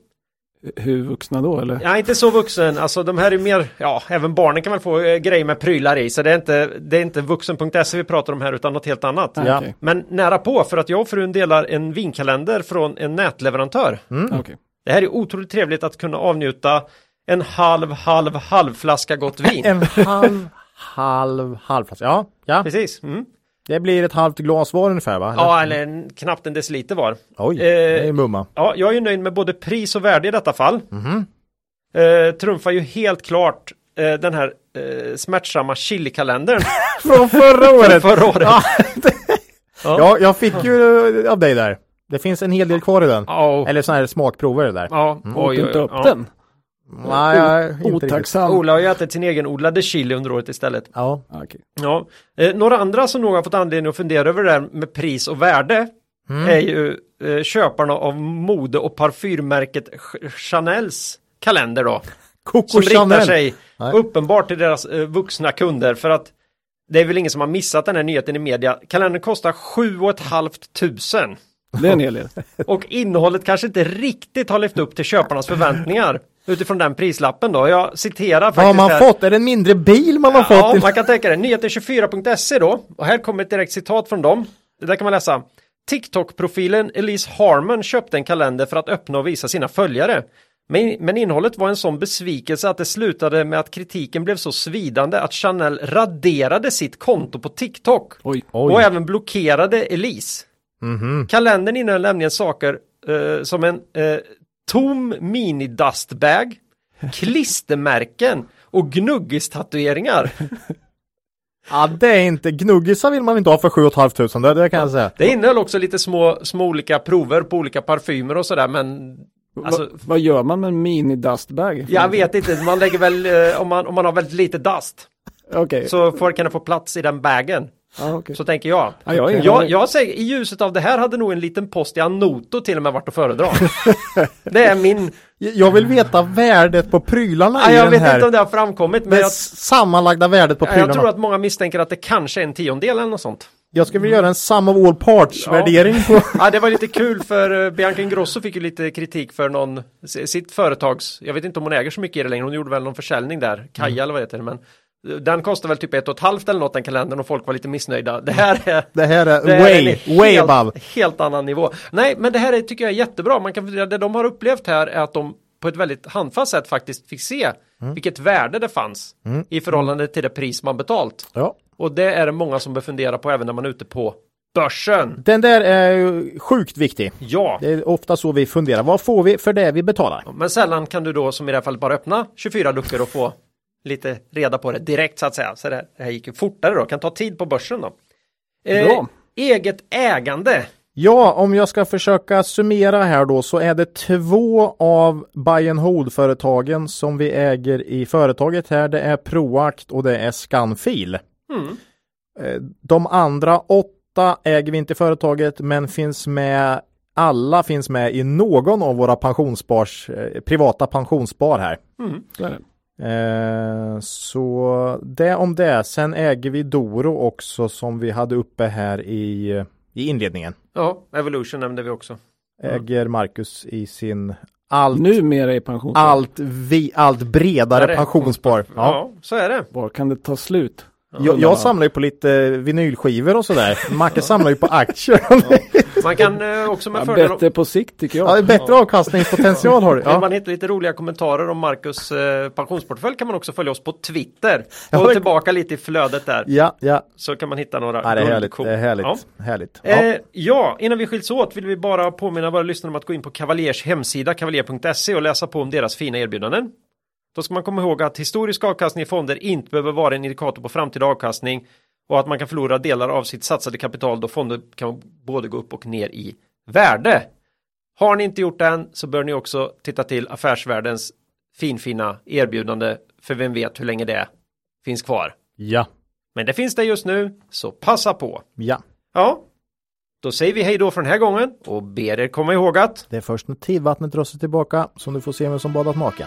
Hur vuxna då eller?
Ja, inte så vuxen. Alltså de här är mer, ja, även barnen kan väl få eh, grejer med prylar i. Så det är inte, det är inte vuxen.se vi pratar om här utan något helt annat.
Ja.
Okej.
Men nära på för att jag och frun delar en vinkalender från en nätleverantör.
Okej.
Det här är otroligt trevligt att kunna avnjuta en halv, halv, halv flaska gott vin.
En halv, halv, halv flaska. Ja, ja.
Precis. Mm.
Det blir ett halvt glas var ungefär va?
Ja, eller en, knappt en deciliter var.
Oj,
Eh,
det är mumma.
Ja, jag är ju nöjd med både pris och värde i detta fall.
Mhm.
Eh, trumfar ju helt klart eh, den här eh, smärtsamma chilikalendern
Från förra året!
förra året.
Ja,
Ja.
ja, jag fick ju av dig där. Det finns en hel del kvar i den.
Ja,
Eller sådana här smakprover där.
ja,
Åt du
oj,
inte upp
ja.
den?
Nej, jag, inte riktigt.
Otacksam.
Ola har ju ätit sin egen odlade chili under året istället.
Ja.
Okej.
Ja. Eh, några andra som nog har fått anledning att fundera över det där med pris och värde är ju eh, köparna av mode och parfymmärket Ch- Chanels kalender då.
Coco
Som riktar
Chanel.
sig
Nej.
uppenbart till deras eh, vuxna kunder för att det är väl ingen som har missat den här nyheten i media. Kalendern kostar 7 500
Det är en hel del.
och innehållet kanske inte riktigt har levt upp till köparnas förväntningar utifrån den prislappen då. Jag citerar faktiskt
Vad har man
här.
fått? Är det en mindre bil man har
Ja,
fått? till-
man kan tänka det. Nyheter24.se då. Och här kommer ett direkt citat från dem. Det där kan man läsa. TikTok-profilen Elise Harmon köpte en kalender för att öppna och visa sina följare. Men, men innehållet var en sån besvikelse att det slutade med att kritiken blev så svidande att Chanel raderade sitt konto på TikTok.
Oj.
Oj.
Och även blockerade Elise.
Mhm.
Kalendern innehöll nämligen saker eh, som en eh, tom mini-dustbag, klistermärken och gnuggistatueringar.
Ja, det är inte, gnuggisar vill man inte ha för 7 500 det, det kan jag säga.
Det innehöll också lite små, små olika prover på olika parfymer och sådär men Alltså-
Va, vad gör man med en mini-dustbag?
jag vet inte, man lägger väl eh, om man, om man har väldigt lite dust
Okej.
så får, kan det få plats i den bagen.
Ja, okej.
Så tänker jag.
Ja, jag ingen
Jag, jag säger i ljuset av det här hade nog en liten post i Anoto till och med varit att föredra. det är min,
Jag vill veta värdet på prylarna
ja,
i
jag
den
vet
här.
inte om det har framkommit men
det
jag,
sammanlagda värdet på
jag
prylarna.
tror att många misstänker att det kanske är en tiondel eller något sånt.
Jag skulle vilja göra en sum of all parts
Ja. Ja, det var lite kul för eh, Bianca Ingrosso fick ju lite kritik för någon, sitt företags, jag vet inte om hon äger så mycket i det längre, hon gjorde väl någon försäljning där, Kaja eller vad heter det, men den kostar väl typ ett och ett halvt eller något den kalendern och folk var lite missnöjda. Det här är
Det här är
det
way,
är
way
helt,
above.
helt annan nivå. Nej, men det här är, tycker jag är jättebra. Man kan det de har upplevt här är att de på ett väldigt handfast sätt faktiskt fick se vilket värde det fanns i förhållande till det pris man betalt.
Ja.
Och det är det många som bör fundera på även när man är ute på börsen.
Den där är ju sjukt viktig.
Ja,
Det är ofta så vi funderar. Vad får vi för det vi betalar?
men sällan kan du då som i det här fallet bara öppna 24 luckor och få lite reda på det direkt så att säga. Så det här, gick ju fortare då, kan ta tid på börsen då. Eh, eget ägande.
Ja, om jag ska försöka summera här då så är det två av buy and hold-företagen som vi äger i företaget här. Det är Proact och det är Scanfil.
Mm.
Eh, De andra åtta äger vi inte i företaget men finns med alla finns med i någon av våra pensionsspars, eh, privata pensionsspar här.
Det.
Eh, så det om det. Sen äger vi Doro också som vi hade uppe här i, i inledningen.
Ja, Evolution nämnde vi också.
Äger Marcus i sin allt,
Numera i pension.
allt, vi, allt bredare pensionsspar. Ja.
Ja, så är det.
Var kan det ta slut?
Jag, jag samlar ju på lite vinylskivor och sådär. Macke samlar ju på aktier.
Man kan eh, också med
Ja,
fördel
bättre på sikt tycker
Ja,
jag.
bättre avkastningspotential har du.
Vill
Ja.
man hitta lite roliga kommentarer om Marcus eh, pensionsportfölj kan man också följa oss på Twitter.
Ja,
Gå
det-
tillbaka lite i flödet där.
Ja, ja.
Så kan man hitta några
ja det är härligt. Det är härligt.
Ja.
härligt. Ja.
Eh, ja, innan vi skiljs åt vill vi bara påminna våra lyssnare om att gå in på Cavaliers hemsida cavalier.se och läsa på om deras fina erbjudanden. Då ska man komma ihåg att historisk avkastning i fonder inte behöver vara en indikator på framtida avkastning och att man kan förlora delar av sitt satsade kapital då fonder kan både gå upp och ner i värde. Har ni inte gjort det än så bör ni också titta till Affärsvärldens finfina erbjudande för vem vet hur länge det finns kvar.
ja.
Men det finns det just nu, så passa på.
Ja.
Ja, då säger vi hej då för den här gången och ber er komma ihåg att
Det är först när tidvattnet drar sig tillbaka som du får se vem som badat naken.